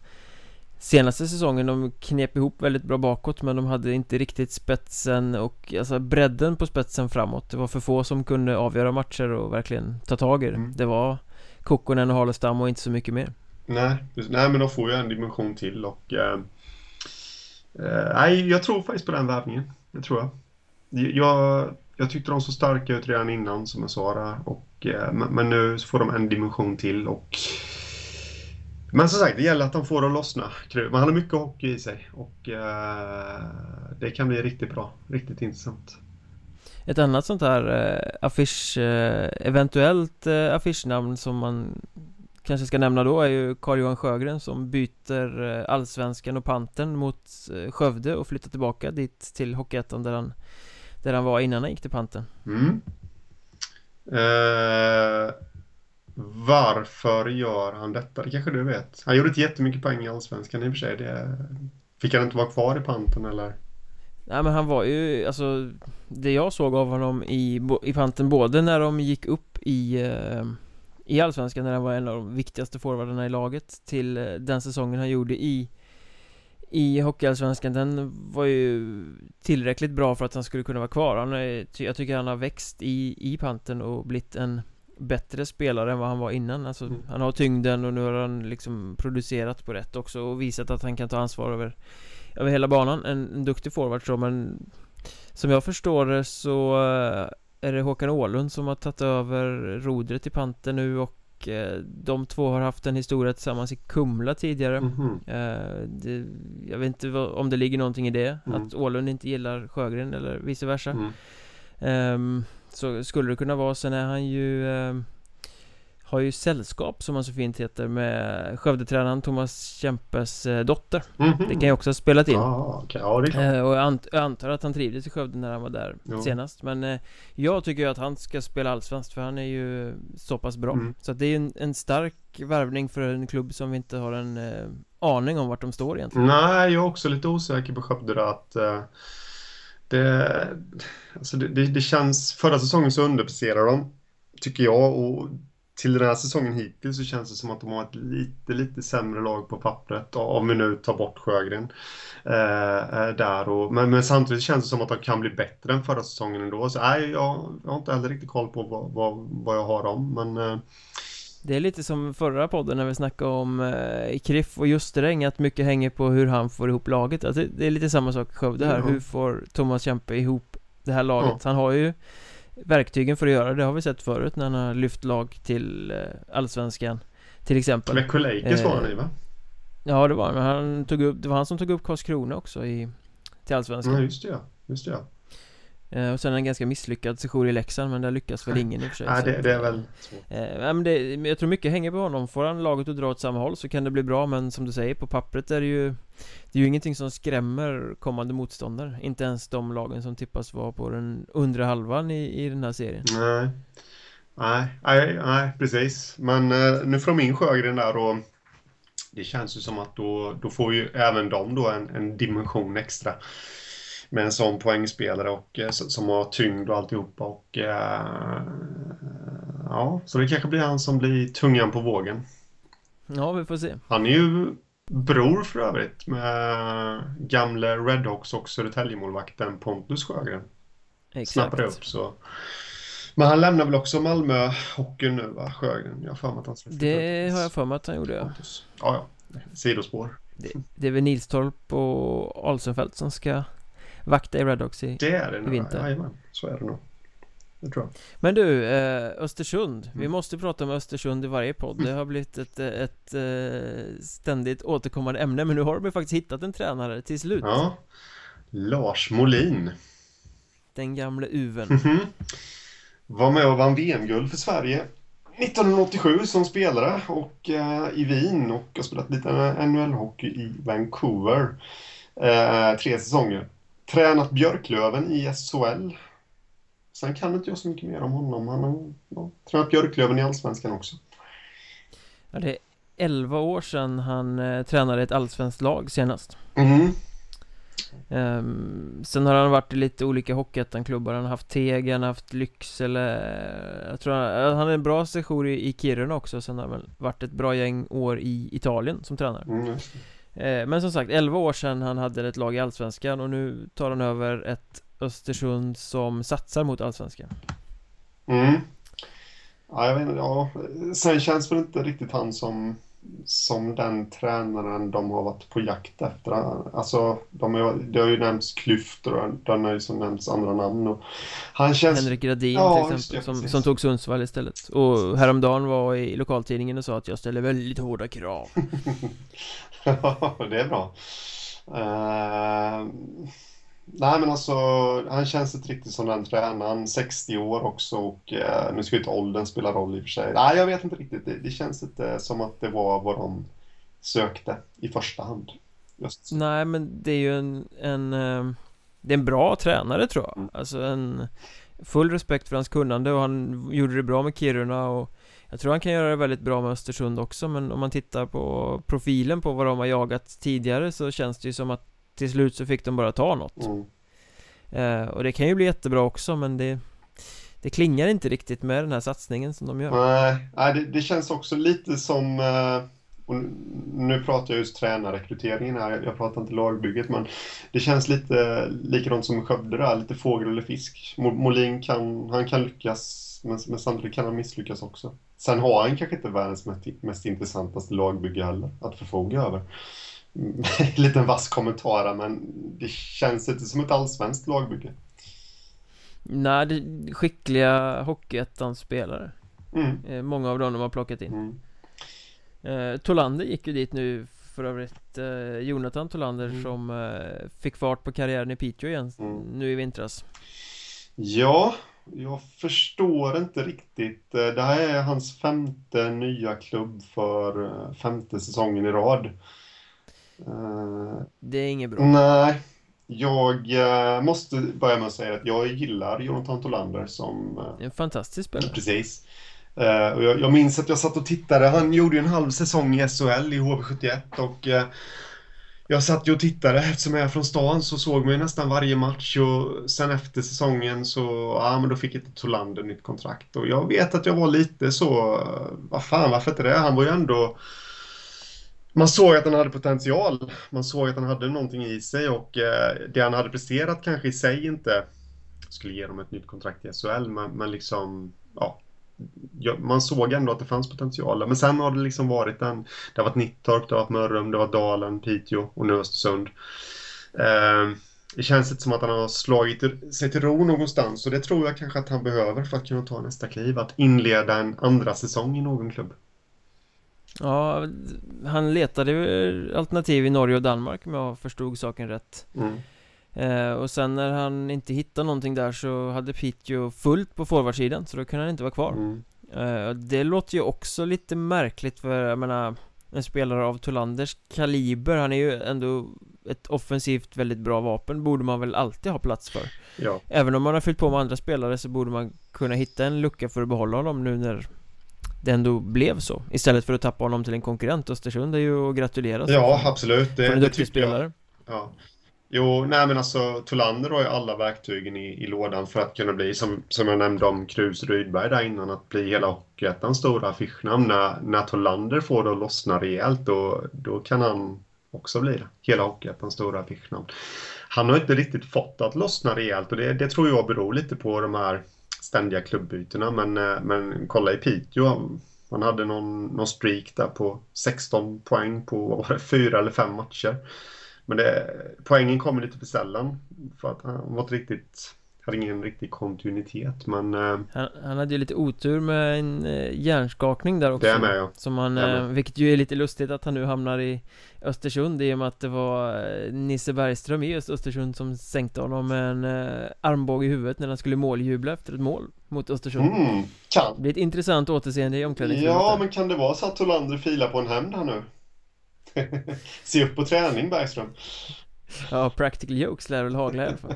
Senaste säsongen, de knep ihop väldigt bra bakåt men de hade inte riktigt spetsen och alltså bredden på spetsen framåt. Det var för få som kunde avgöra matcher och verkligen ta tag i det. Mm. Det var Kokkonen och Halestam och inte så mycket mer. Nej, nej men de får ju en dimension till och eh, eh, Nej, jag tror faktiskt på den värvningen. Det tror jag. Jag jag tyckte de såg starka ut redan innan som jag sa där. Och, eh, men nu får de en dimension till och men som sagt, det gäller att de får det att lossna. Man har mycket hockey i sig och eh, det kan bli riktigt bra. Riktigt intressant. Ett annat sånt här eh, affisch, eh, eventuellt eh, affischnamn som man kanske ska nämna då är ju Carl-Johan Sjögren som byter eh, Allsvenskan och Panten mot eh, Skövde och flyttar tillbaka dit till Hockeyettan där han där han var innan han gick till panten mm. eh, Varför gör han detta? Det kanske du vet? Han gjorde inte jättemycket poäng i Allsvenskan i och för sig det... Fick han inte vara kvar i panten eller? Nej men han var ju, alltså Det jag såg av honom i, i panten både när de gick upp i eh, I Allsvenskan när han var en av de viktigaste forwardarna i laget Till eh, den säsongen han gjorde i I Hockeyallsvenskan Den var ju Tillräckligt bra för att han skulle kunna vara kvar. Han är, Jag tycker han har växt i, i panten och blivit en Bättre spelare än vad han var innan. Alltså, mm. Han har tyngden och nu har han liksom producerat på rätt också och visat att han kan ta ansvar över över hela banan, en, en duktig forward så men Som jag förstår det så eh, är det Håkan Åhlund som har tagit över rodret i panten nu och eh, de två har haft en historia tillsammans i Kumla tidigare mm -hmm. det, Jag vet inte om det ligger någonting i det mm. Att Åhlund inte gillar Sjögren eller vice versa mm. um, Så skulle det kunna vara, sen är han ju um, har ju sällskap som han så fint heter med Skövdetränaren Thomas Kempes eh, dotter mm -hmm. Det kan ju också ha spelat in ah, okay. ja, det eh, Och jag, ant jag, antar att han trivdes i Skövde när han var där jo. senast Men eh, jag tycker ju att han ska spela allsvenskt för han är ju så pass bra mm. Så att det är en, en, stark värvning för en klubb som vi inte har en eh, aning om vart de står egentligen Nej, jag är också lite osäker på Skövde att eh, det, alltså det, det, det känns, förra säsongen så underpresterade de Tycker jag och till den här säsongen hittills så känns det som att de har ett lite, lite sämre lag på pappret. Om vi nu tar bort Sjögren. Eh, eh, där och, men, men, samtidigt känns det som att de kan bli bättre än förra säsongen ändå. Så nej, jag, jag har inte heller riktigt koll på vad, vad, vad jag har dem. Men, eh, det är lite som förra podden när vi snackade om eh, Kriff och Justeräng Att mycket hänger på hur han får ihop laget alltså, Det är lite samma sak i Skövde här mm. Hur får Thomas Kämpe ihop det här laget? Mm. Han har ju verktygen för att göra. Det har vi sett förut när han har lyft lag till eh, Allsvenskan Till exempel. Med Kulejkis var han i va? Ja det var han, han tog upp, det var han som tog upp Karlskrona också i Till Allsvenskan. Ja just det ja, just det ja. Eh, och sen en ganska misslyckad session i Leksand men där lyckas väl ingen i och för sig. Nej det, det, är väl svårt. eh, men det, Jag tror mycket hänger på honom. Får han laget att dra åt samma håll så kan det bli bra men som du säger på pappret är det ju Det är ju ingenting som skrämmer kommande motståndare. Inte ens de lagen som tippas vara på den undre halvan i, i den här serien. Nej. Nej, nej, nej precis. Men eh, nu får de in Sjögren där och Det känns ju som att då, då får ju även de då en, en dimension extra med en sån poängspelare och, eh, som har tyngd och alltihopa. Och, eh, ja, så det kanske blir han som blir tungan på vågen. Ja, vi får se. Han är ju bror för övrigt med gamle Redhawks och Södertäljemålvakten Pontus Sjögren. Exakt. Snappade upp så. Men han lämnar väl också Malmö hockeyn nu va, Sjögren? Jag har för mig att han Det har jag för mig att han gjorde ja. Ja, ja. Sidospår. Det, det är väl Nilstorp och Alsenfelt som ska vakta i Redhawks i, det är det i vinter. Jajamän, så är det nog. Det tror jag. Men du, eh, Östersund. Mm. Vi måste prata om Östersund i varje podd. Det har blivit ett, ett, ett eh, ständigt återkommande ämne. Men nu har de faktiskt hittat en tränare till slut. Ja. Lars Molin. Den gamle uven. Mm -hmm. Var med och vann VM-guld för Sverige 1987 som spelare och eh, i Wien och har spelat lite NHL-hockey i Vancouver. Eh, tre säsonger tränat Björklöven i SHL. Sen kan inte jag så mycket mer om honom. Han har ja, tränat Björklöven i Allsvenskan också. Ja, det är 11 år sedan han eh, tränade ett allsvenskt lag senast. Mm. Um, sen har han varit i lite olika Hockeyettan-klubbar Han har haft Teg, han har haft Lycksele Jag tror han, han hade en bra session i, i Kiruna också Sen har han väl varit ett bra gäng år i Italien som tränare mm. Eh, men som sagt, 11 år sedan han hade ett lag i Allsvenskan och nu tar han över ett Östersund som satsar mot Allsvenskan. Mm. Ja, jag vet inte, ja. Sen känns väl inte riktigt han som, som den tränaren de har varit på jakt efter. Alltså, de är, det har ju nämnts klyftor och det har ju nämnts andra namn. Och han känns... Henrik Gradin ja, till exempel, som, som tog Sundsvall istället. Och häromdagen var i lokaltidningen och sa att jag ställer väldigt hårda krav. Det är bra. Uh, nej, men alltså, han känns inte riktigt som den tränaren. 60 år också och uh, nu ska ju inte åldern spela roll i och för sig. Nej, jag vet inte riktigt. Det, det känns inte som att det var vad de sökte i första hand. Just. Nej, men det är ju en, en uh, Det är en bra tränare tror jag Mm. Alltså en Full respekt för hans kunnande och han gjorde det bra med Kiruna och Jag tror han kan göra det väldigt bra med Östersund också men om man tittar på profilen på vad de har jagat tidigare så känns det ju som att Till slut så fick de bara ta något Mm. eh, Och det kan ju bli jättebra också men det Det klingar inte riktigt med den här satsningen som de gör Nej, nej det, det känns också lite som... eh, Och nu- pratar jag just tränarrekryteringen här, jag- pratar inte lagbygget, men det känns lite likadant som Skövde där, lite fågel eller fisk. Mo- Molin kan, han kan lyckas, men, men samtidigt kan han misslyckas också. Sen har han kanske inte världens mest, mest intressantaste lagbygge heller, att förfoga över. Mm, Liten vass kommentar, men det känns inte som ett allsvenskt lagbygge. Nej, det, skickliga Hockeyettan-spelare Mm. eh, Många av dem de har plockat in Mm. Eh, Tolander gick ju dit nu för övrigt eh, Jonathan Tolander Mm. som eh, fick fart på karriären i Piteå igen Mm. nu i vintras Ja, jag förstår inte riktigt. Eh, Det här är hans femte nya klubb för eh, femte säsongen i rad. Eh, Det är inget bra nej, jag måste börja med att säga att jag gillar Jonathan Tolander som... en fantastisk spelare Precis. Och jag, jag minns att jag satt och tittade. Han gjorde ju en halv säsong i SHL i HV71 och jag satt ju och tittade. Eftersom jag är från stan så såg man ju nästan varje match och sen efter säsongen så, ja men då fick inte Tolander nytt kontrakt. Och jag vet att jag var lite så, vad fan varför inte det? Han var ju ändå man såg att han hade potential. Man såg att han hade någonting i sig och eh, det han hade presterat kanske i sig inte skulle ge dem ett nytt kontrakt i SHL, men, men liksom, ja, man såg ändå att det fanns potential. Men sen har det liksom varit en, det har varit Nittorp, det har varit Mörrum, det varit Dalen, Piteå och nu Östersund. Eh, det känns inte som att han har slagit sig till ro någonstans och det tror jag kanske att han behöver för att kunna ta nästa kliv, att inleda en andra säsong i någon klubb. Ja, han letade ju alternativ i Norge och Danmark om jag förstod saken rätt Mm. Eh, Och sen när han inte hittade någonting där så hade Piteå fullt på forwardsidan så då kunde han inte vara kvar Mm. Eh, Det låter ju också lite märkligt för jag menar En spelare av Tolanders kaliber, han är ju ändå ett offensivt väldigt bra vapen borde man väl alltid ha plats för Ja. Även om man har fyllt på med andra spelare så borde man kunna hitta en lucka för att behålla honom nu när det ändå blev så Istället för att tappa honom till en konkurrent Östersund är ju att gratulera Ja, absolut. för en Det, det tycker jag. spelare Ja. Jo, nej men alltså Tolander har ju alla verktygen i, i lådan för att kunna bli, som, som jag nämnde om Krus Rydberg där innan, att bli hela Hockeyettans stora affischnamn. När, när Tolander får det att lossna rejält, då, då kan han också bli det. Hela Hockeyettans stora affischnamn. Han har inte riktigt fått det att lossna rejält och det, det tror jag beror lite på de här ständiga klubbytena. Men, eh, men kolla i Piteå, man hade någon, någon streak där på 16 poäng på vad var det, fyra eller fem matcher. Men det, poängen kommer lite för sällan. För att han var inte riktigt, hade ingen riktig kontinuitet. Men eh, han, han hade ju lite otur med en eh, hjärnskakning där också det med ja. Som han, eh, med. vilket ju är lite lustigt att han nu hamnar i Östersund i och med att det var eh, Nisse Bergström i Östersund som sänkte honom med en eh, armbåge i huvudet när han skulle måljubla efter ett mål mot Östersund Mm, kan. Det blir ett intressant återseende i omklädningsrummet Ja, men kan det vara så att Tolander filar på en hämnd här nu? Se upp på träning Bergström. ja, practical jokes lär väl hagla i alla fall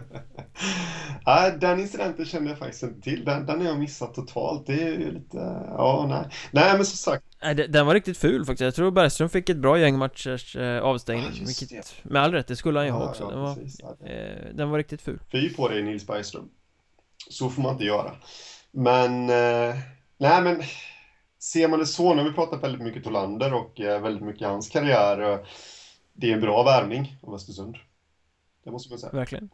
Nej, den incidenten kände jag faktiskt inte till. Den, den har jag missat totalt. Det är ju lite, ja, nej. Nej, men som sagt. Nej, den var riktigt ful faktiskt Jag tror Bergström fick ett bra gäng matchers eh, avstängning Ja, Vilket, med all rätt, det skulle han ju ha Ja, också ja, den, var, precis. Eh, den var riktigt ful Fy på dig Nils Bergström. Så får man inte göra. Men, eh, nej men, ser man det så, har vi pratat väldigt mycket Tolander och eh, väldigt mycket hans karriär. eh, Det är en bra värvning av Östersund. Det måste man säga. Verkligen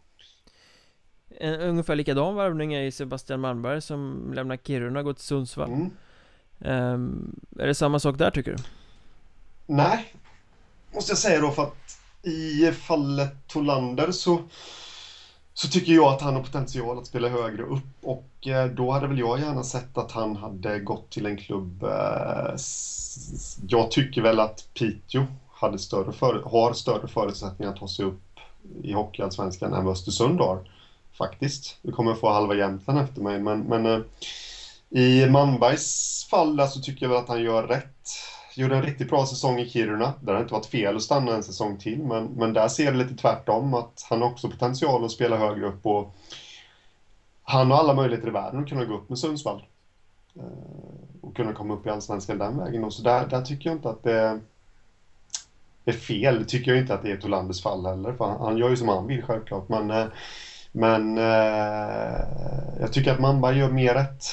En ungefär likadan värvning är ju Sebastian Malmberg som lämnar Kiruna och går till Sundsvall Mm. Ehm, Är det samma sak där tycker du? Nej, måste jag säga då för att i fallet Tolander så, så tycker jag att han har potential att spela högre upp och eh, då hade väl jag gärna sett att han hade gått till en klubb. Eh, jag tycker väl att Piteå hade större för, har större förutsättningar att ta sig upp i Hockeyallsvenskan än vad Östersund har. Faktiskt. Vi kommer få halva Jämtland efter mig men, men eh, i Manbergs fall så tycker jag väl att han gör rätt gjorde en riktigt bra säsong i Kiruna. Det har inte varit fel att stanna en säsong till, men, men där ser det lite tvärtom att han har också potential att spela högre upp och han har alla möjligheter i världen att kunna gå upp med Sundsvall. Eh, och kunna komma upp i Allsvenskan den vägen. Och så där, där tycker jag inte att det är fel. Det tycker jag inte att det är Tolanders fall heller. För han, han gör ju som han vill självklart. Men, eh, men eh, jag tycker att Mamba gör mer rätt.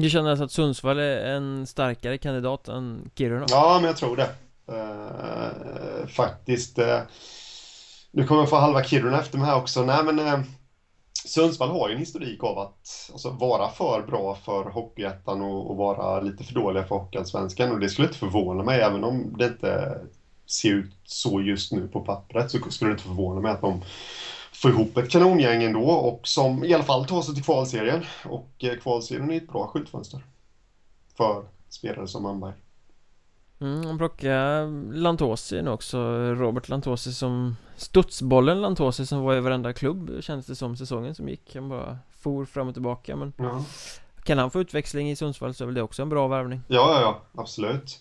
Du känner alltså att Sundsvall är en starkare kandidat än Kiruna? Ja, men jag tror det. Uh, faktiskt. Uh, nu kommer jag få halva Kiruna efter mig här också. Nej, men uh, Sundsvall har ju en historik av att alltså, vara för bra för Hockeyettan och, och vara lite för dåliga för Hockeyallsvenskan. Och det skulle inte förvåna mig, även om det inte ser ut så just nu på pappret, så skulle det inte förvåna mig att de får ihop ett kanongäng ändå och som i alla fall tar sig till kvalserien. Och eh, kvalserien är ett bra skyltfönster för spelare som Manberg. Mm, han plockade Lantosi nu också, Robert Lantosi som Studsbollen Lantosi som var i varenda klubb kändes det som säsongen som gick Han bara for fram och tillbaka men ja. Kan han få utväxling i Sundsvall så är väl det också en bra värvning Ja, ja, ja, absolut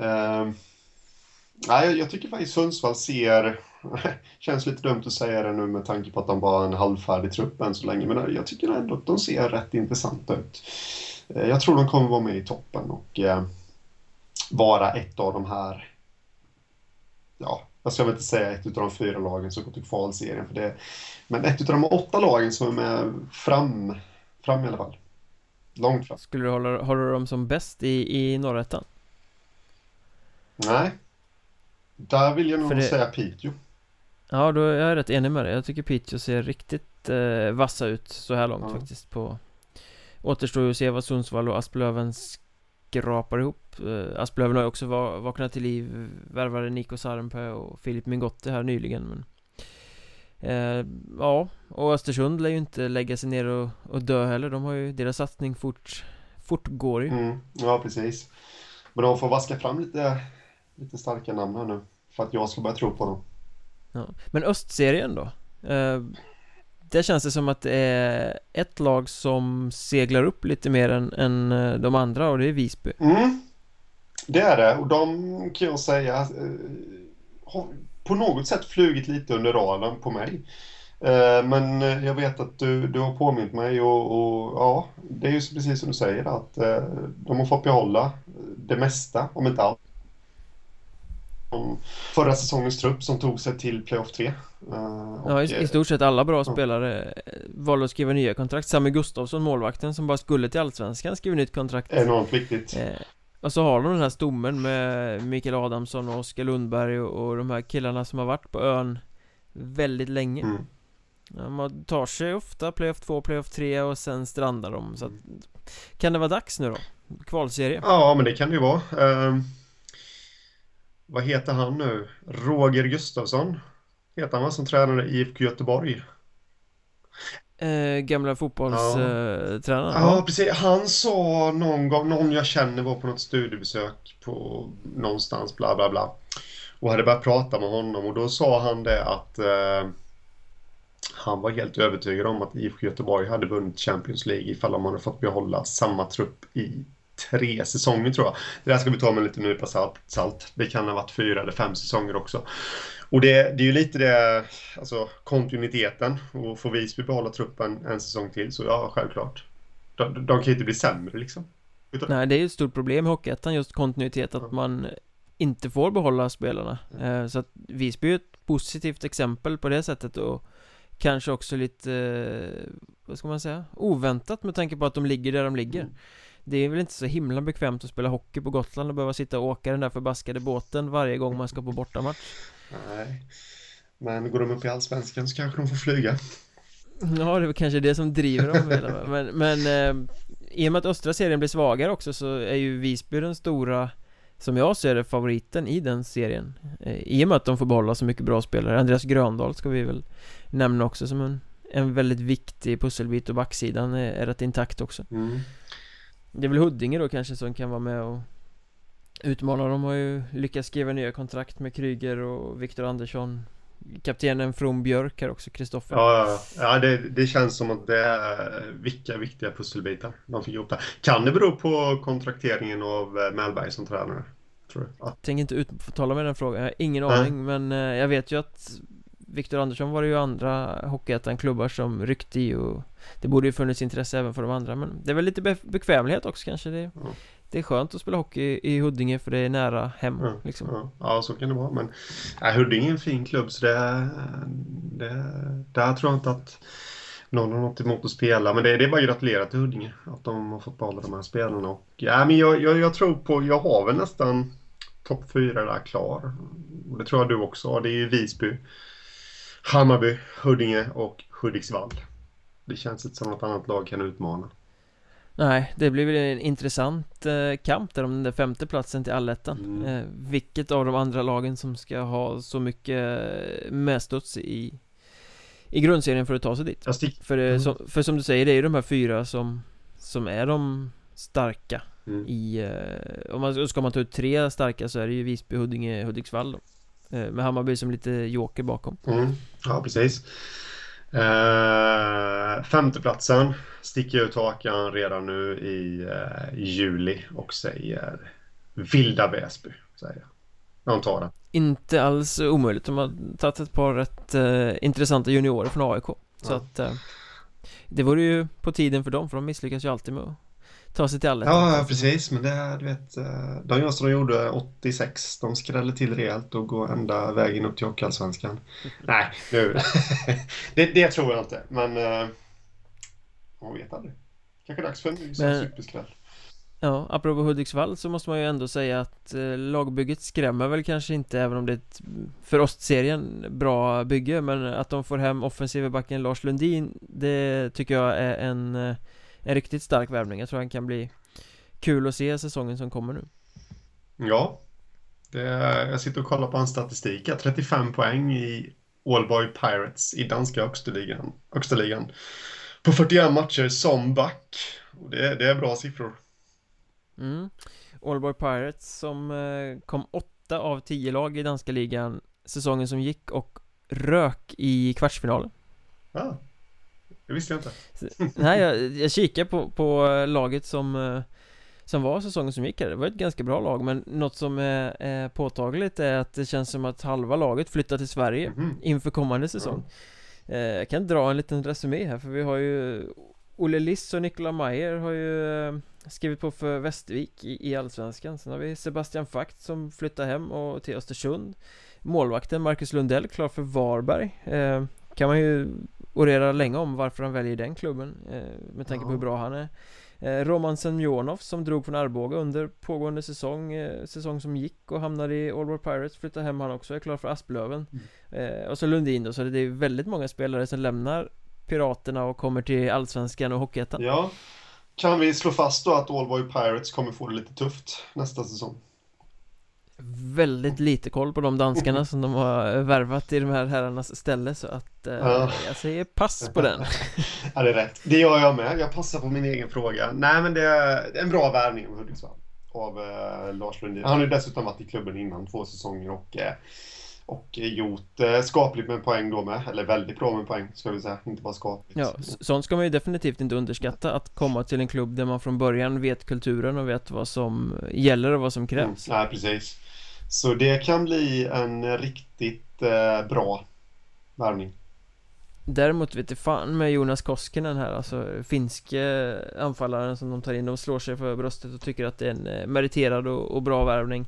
uh, Nej, jag tycker faktiskt Sundsvall ser Känns lite dumt att säga det nu med tanke på att de bara har en halvfärdig trupp än så länge men jag tycker ändå att de ser rätt intressanta ut uh, Jag tror de kommer vara med i toppen och uh, vara ett av de här ja, jag ska väl inte säga ett av de fyra lagen som går till kvalserien för det. Men ett av de åtta lagen som är med fram, fram i alla fall. Långt fram. Skulle du hålla, hålla dem som bäst i, i norrättan? Nej. Där vill jag nog det... säga Piteå. Ja, då är jag rätt enig med dig. Jag tycker Piteå ser riktigt eh, vassa ut så här långt ja. faktiskt på Återstår ju att se vad Sundsvall och Asplövens skrapar ihop eh, Asplöven har ju också vaknat till liv Värvade Nico Sarenpää och Filip Mingotte här nyligen men eh, Ja, och Östersund lär ju inte lägga sig ner och, och dö heller De har ju, deras satsning fort, fortgår ju mm, Ja, precis Men de får vaska fram lite, lite starka namn här nu För att jag ska börja tro på dem ja. Men östserien då? Eh, där känns det som att det är ett lag som seglar upp lite mer än, än eh, de andra och det är Visby. Mm. Det är det och de kan jag säga eh, har på något sätt flugit lite under radarn på mig. Eh, men jag vet att du, du har påmint mig och, och, ja, det är ju precis som du säger att de har fått behålla det mesta, om inte allt förra säsongens trupp som tog sig till playoff 3. Uh, eh, ja, i, i, stort sett alla bra spelare uh, valde att skriva nya kontrakt. Sami Gustafsson, målvakten som bara skulle till Allsvenskan, skrev nytt kontrakt. Enormt viktigt. Uh, och så har de den här stommen med Mikael Adamsson och Oskar Lundberg och, och, de här killarna som har varit på ön väldigt länge. Mm. Ja, man tar sig ofta playoff 2, playoff 3 och sen strandar de. Så att, kan det vara dags nu då? Kvalserie? Ja, men det kan det ju vara. Uh vad heter han nu? Roger Gustafsson heter han som tränade i IFK Göteborg. Eh, gamla fotbollstränaren ja. Eh, ja, precis. Han sa någon gång, någon jag känner var på något studiebesök på någonstans, bla bla bla. Och hade börjat prata med honom och då sa han det att eh, han var helt övertygad om att IFK Göteborg hade vunnit Champions League ifall de hade fått behålla samma trupp i tre säsonger tror jag. Det där ska vi ta med lite nypa salt, salt. Det kan ha varit fyra eller fem säsonger också. Och det, det är ju lite det, alltså kontinuiteten. Och får Visby behålla truppen en säsong till så ja, självklart. De, de kan ju inte bli sämre liksom. Utan... Nej, det är ju ett stort problem i Hockeyettan just kontinuitet, att man inte får behålla spelarna. Mm. Så att Visby är ett positivt exempel på det sättet och kanske också lite, vad ska man säga, oväntat med tanke på att de ligger där de ligger. Det är väl inte så himla bekvämt att spela hockey på Gotland och behöva sitta och åka den där förbaskade båten varje gång man ska på bortamatch. Nej. Men går de upp i Allsvenskan så kanske de får flyga. Ja, det är kanske det som driver dem Men, men eh, i och med att östra serien blir svagare också så är ju Visby den stora Som jag ser det favoriten i den serien. Eh, I och med att de får behålla så mycket bra spelare. Andreas Gröndahl ska vi väl nämna också som en en väldigt viktig pusselbit och backsidan är, är rätt intakt också. Mm. Det är väl Huddinge då kanske som kan vara med och utmana De har ju lyckats skriva nya kontrakt med Kryger och Viktor Andersson kaptenen från Björk här också, Kristoffer. Ja, ja, ja det, det, känns som att det är vilka viktiga pusselbitar de fick ihop där. Kan det bero på kontrakteringen av eh, Mellberg som tränare? Tror du? Jag tänker inte uttala mig den frågan, jag har ingen aning men eh, jag vet ju att Viktor Andersson var det ju andra Hockeyettan-klubbar som ryckte i och Det borde ju funnits intresse även för de andra men det är väl lite bekvämlighet också kanske det, mm. det är skönt att spela hockey i Huddinge för det är nära hem mm. liksom. ja. ja, så kan det vara men ja, Huddinge är en fin klubb så det, det Där tror jag inte att någon har något emot att spela men det, det är bara att gratulera till Huddinge att de har fått behålla de här spelarna och ja men jag, jag, jag tror på, jag har väl nästan topp fyra där klar. Och det tror jag du också har. Det är ju Visby, Hammarby, Huddinge och Hudiksvall. Det känns inte som något annat lag kan utmana. Nej, det blir väl en intressant eh, kamp där om den där femte platsen till allettan mm. eh, Vilket av de andra lagen som ska ha så mycket eh, medstuds i I grundserien för att ta sig dit För, mm. som, för som du säger, det är ju de här fyra som Som är de starka mm. i Om man ska man ta ut tre starka så är det ju Visby, Huddinge, Hudiksvall då med Hammarby som lite joker bakom. Mm. Ja, precis. Eh, femteplatsen sticker ut hakan redan nu i, eh, juli och säger Vilda Väsby. Säger jag. De tar det. Inte alls omöjligt. De har tagit ett par rätt eh, intressanta juniorer från AIK. Så ja. att eh, det vore ju på tiden för dem för de misslyckas ju alltid med att ta sig till allettan. Ja, precis. Men det, du vet, eh, de gör som de gjorde 86. De skräller till rejält och går ända vägen upp till Hockeyallsvenskan. Nej, nu. det, det tror jag inte. Men uh, man vet aldrig. Kanske dags för en ny superskräll. Ja, apropå Hudiksvall så måste man ju ändå säga att eh, lagbygget skrämmer väl kanske inte även om det är ett för Ostserien bra bygge men att de får hem offensiva backen Lars Lundin det tycker jag är en eh, en riktigt stark värvning. Jag tror han kan bli kul att se säsongen som kommer nu. Ja, det, jag sitter och kollar på hans statistik. 35 poäng i Allboy Pirates i danska högsta ligan, högsta ligan. På 41 matcher som back. Och det, det är bra siffror. Mm. Allboy Pirates som eh, kom åtta av tio lag i danska ligan säsongen som gick och rök i kvartsfinalen. Ah. Det visste jag inte. Nej, jag, jag kikar på, på laget som eh, Som var säsongen som gick här, det var ett ganska bra lag men något som är, är påtagligt är att det känns som att halva laget flyttar till Sverige mm -hmm. inför kommande säsong. Ja. Eh, jag kan dra en liten resumé här för vi har ju Olle Liss och Nikola Mayer har ju eh, skrivit på för Västervik i, i Allsvenskan. Sen har vi Sebastian Fakt som flyttar hem och till Östersund. Målvakten Marcus Lundell klar för Varberg. Eh, Kan man ju orera länge om varför han väljer den klubben eh, Med tanke ja. på hur bra han är eh, Roman Semjonov som drog från Arboga under pågående säsong eh, Säsong som gick och hamnade i All World Pirates Flyttar hem han också, är klar för Asplöven mm. Och så Lundin då, så det är väldigt många spelare som lämnar Piraterna och kommer till Allsvenskan och Hockeyettan Ja Kan vi slå fast då att Allboy Pirates kommer få det lite tufft nästa säsong? Väldigt lite koll på de danskarna som de har värvat i de här herrarnas ställe så att eh, ja. jag säger pass på den. ja, det är rätt. Det gör jag med. Jag passar på min egen fråga. Nej, men det är en bra värvning av Hudiksvall. Av eh, Lars Lundin. Han har ju dessutom varit i klubben innan två säsonger och eh, och gjort eh, skapligt med poäng då med, eller väldigt bra med poäng ska vi säga, inte bara skapligt. Ja, sånt ska man ju definitivt inte underskatta. Att komma till en klubb där man från början vet kulturen och vet vad som gäller och vad som krävs. Mm, Nej, precis. Så det kan bli en riktigt eh, bra värvning. Däremot vet jag fan med Jonas Koskinen här, alltså finske anfallaren som de tar in, de slår sig för bröstet och tycker att det är en eh, meriterad och, och bra värvning.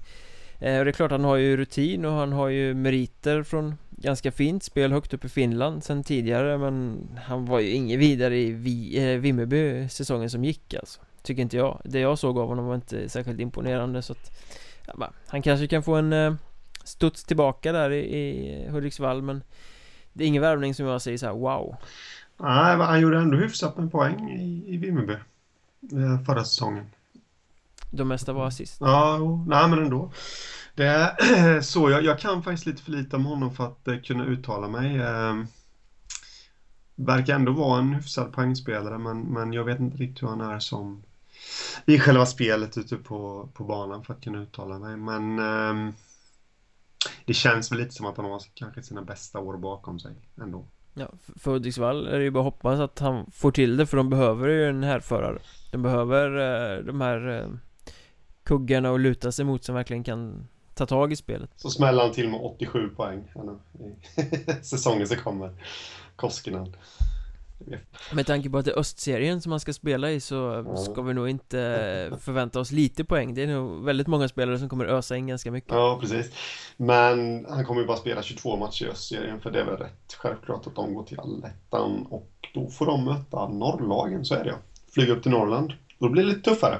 Eh, och det är klart, han har ju rutin och han har ju meriter från ganska fint spel högt upp i Finland sen tidigare, men han var ju ingen vidare i Vi, eh, Vimmerby säsongen som gick alltså. Tycker inte jag. Det jag såg av honom var inte särskilt imponerande så att han kanske kan få en eh, studs tillbaka där i, i Hudiksvall men Det är ingen värvning som jag säger så här, wow Nej, han gjorde ändå hyfsat med poäng i, i Vimmerby eh, Förra säsongen de mesta var assist Ja, jo, nej men ändå Det är så, jag, jag kan faktiskt lite för lite om honom för att eh, kunna uttala mig eh, Verkar ändå vara en hyfsad poängspelare men, men jag vet inte riktigt hur han är som i själva spelet ute på, på banan för att kunna uttala mig. Men eh, det känns väl lite som att han har kanske sina bästa år bakom sig ändå. Ja, för Hudiksvall är det ju bara att hoppas att han får till det för de behöver ju en härförare De behöver eh, de här eh, kuggarna att luta sig mot som verkligen kan ta tag i spelet. Så smäller han till med 87 poäng. I säsongen som kommer. Koskinen med tanke på att det är östserien som man ska spela i så ska vi nog inte förvänta oss lite poäng. Det är nog väldigt många spelare som kommer ösa in ganska mycket. Ja, precis. Men han kommer ju bara spela 22 matcher i östserien för det är väl rätt självklart att de går till allettan och då får de möta norrlagen, så är det ja. Flyga upp till Norrland, då blir det lite tuffare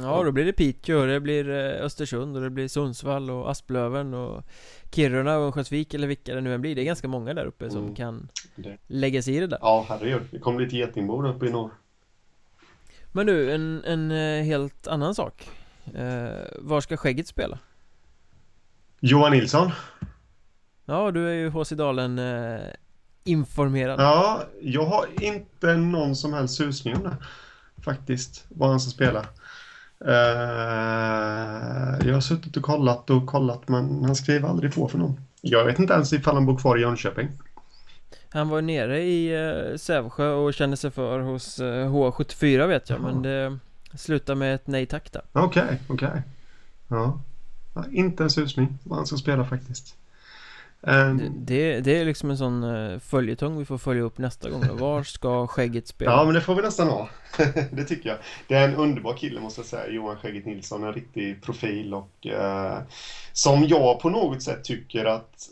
Ja, då blir det Piteå, det blir eh, Östersund och det blir Sundsvall och Asplöven och Kiruna och Örnsköldsvik eller vilka det nu än blir. Det är ganska många där uppe som mm. kan det. lägga sig i det där. Ja, herregud, det kommer lite getingbo där uppe i norr. Men du, en, en eh, helt annan sak. Eh, Var ska Skägget spela? Johan Nilsson. Ja, du är ju HC Dalen eh, informerad. Ja, jag har inte någon som helst susning om det Faktiskt, var han ska spela jag har suttit och kollat och kollat men han skriver aldrig på för någon. Jag vet inte ens ifall han bor kvar i Jönköping. Han var nere i uh, Sävsjö och kände sig för hos uh, eh, H74 vet jag, Aha. men det slutade med ett nej tack där. Okej, okay, okej. Okay. Ja. Inte en susning vad han ska spela faktiskt. Um, det, det, är liksom en sån uh, följetong vi får följa upp nästa gång Var ska Skägget spela? Ja men det får vi nästan ha. Det tycker jag. Det är en underbar kille måste jag säga Johan Skägget Nilsson. En riktig profil och uh, Som jag på något sätt tycker att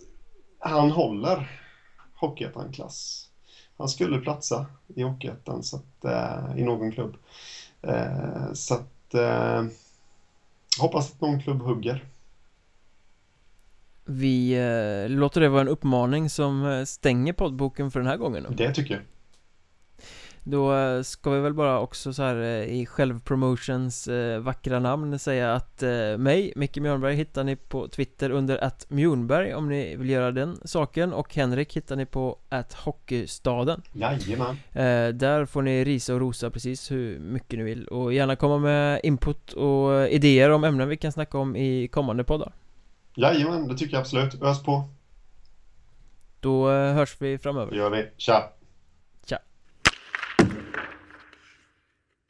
Han håller Hockeyettan-klass. Han skulle platsa i Hockeyettan så att, uh, I någon klubb. Så att Hoppas att någon klubb hugger vi eh, låter det vara en uppmaning som eh, stänger poddboken för den här gången då. Det tycker jag. Då eh, ska vi väl bara också så här eh, i självpromotions eh, vackra namn säga att eh, mig, Micke Mjörnberg, hittar ni på Twitter under att Mjornberg om ni vill göra den saken. Och Henrik hittar ni på att Hockeystaden. Jajamän. Där får ni risa och rosa precis hur mycket ni vill. Och gärna komma med input och idéer om ämnen vi kan snacka om i kommande poddar Jajamän, det tycker jag absolut. Ös på. Då eh, hörs vi framöver. Det gör vi. Tja!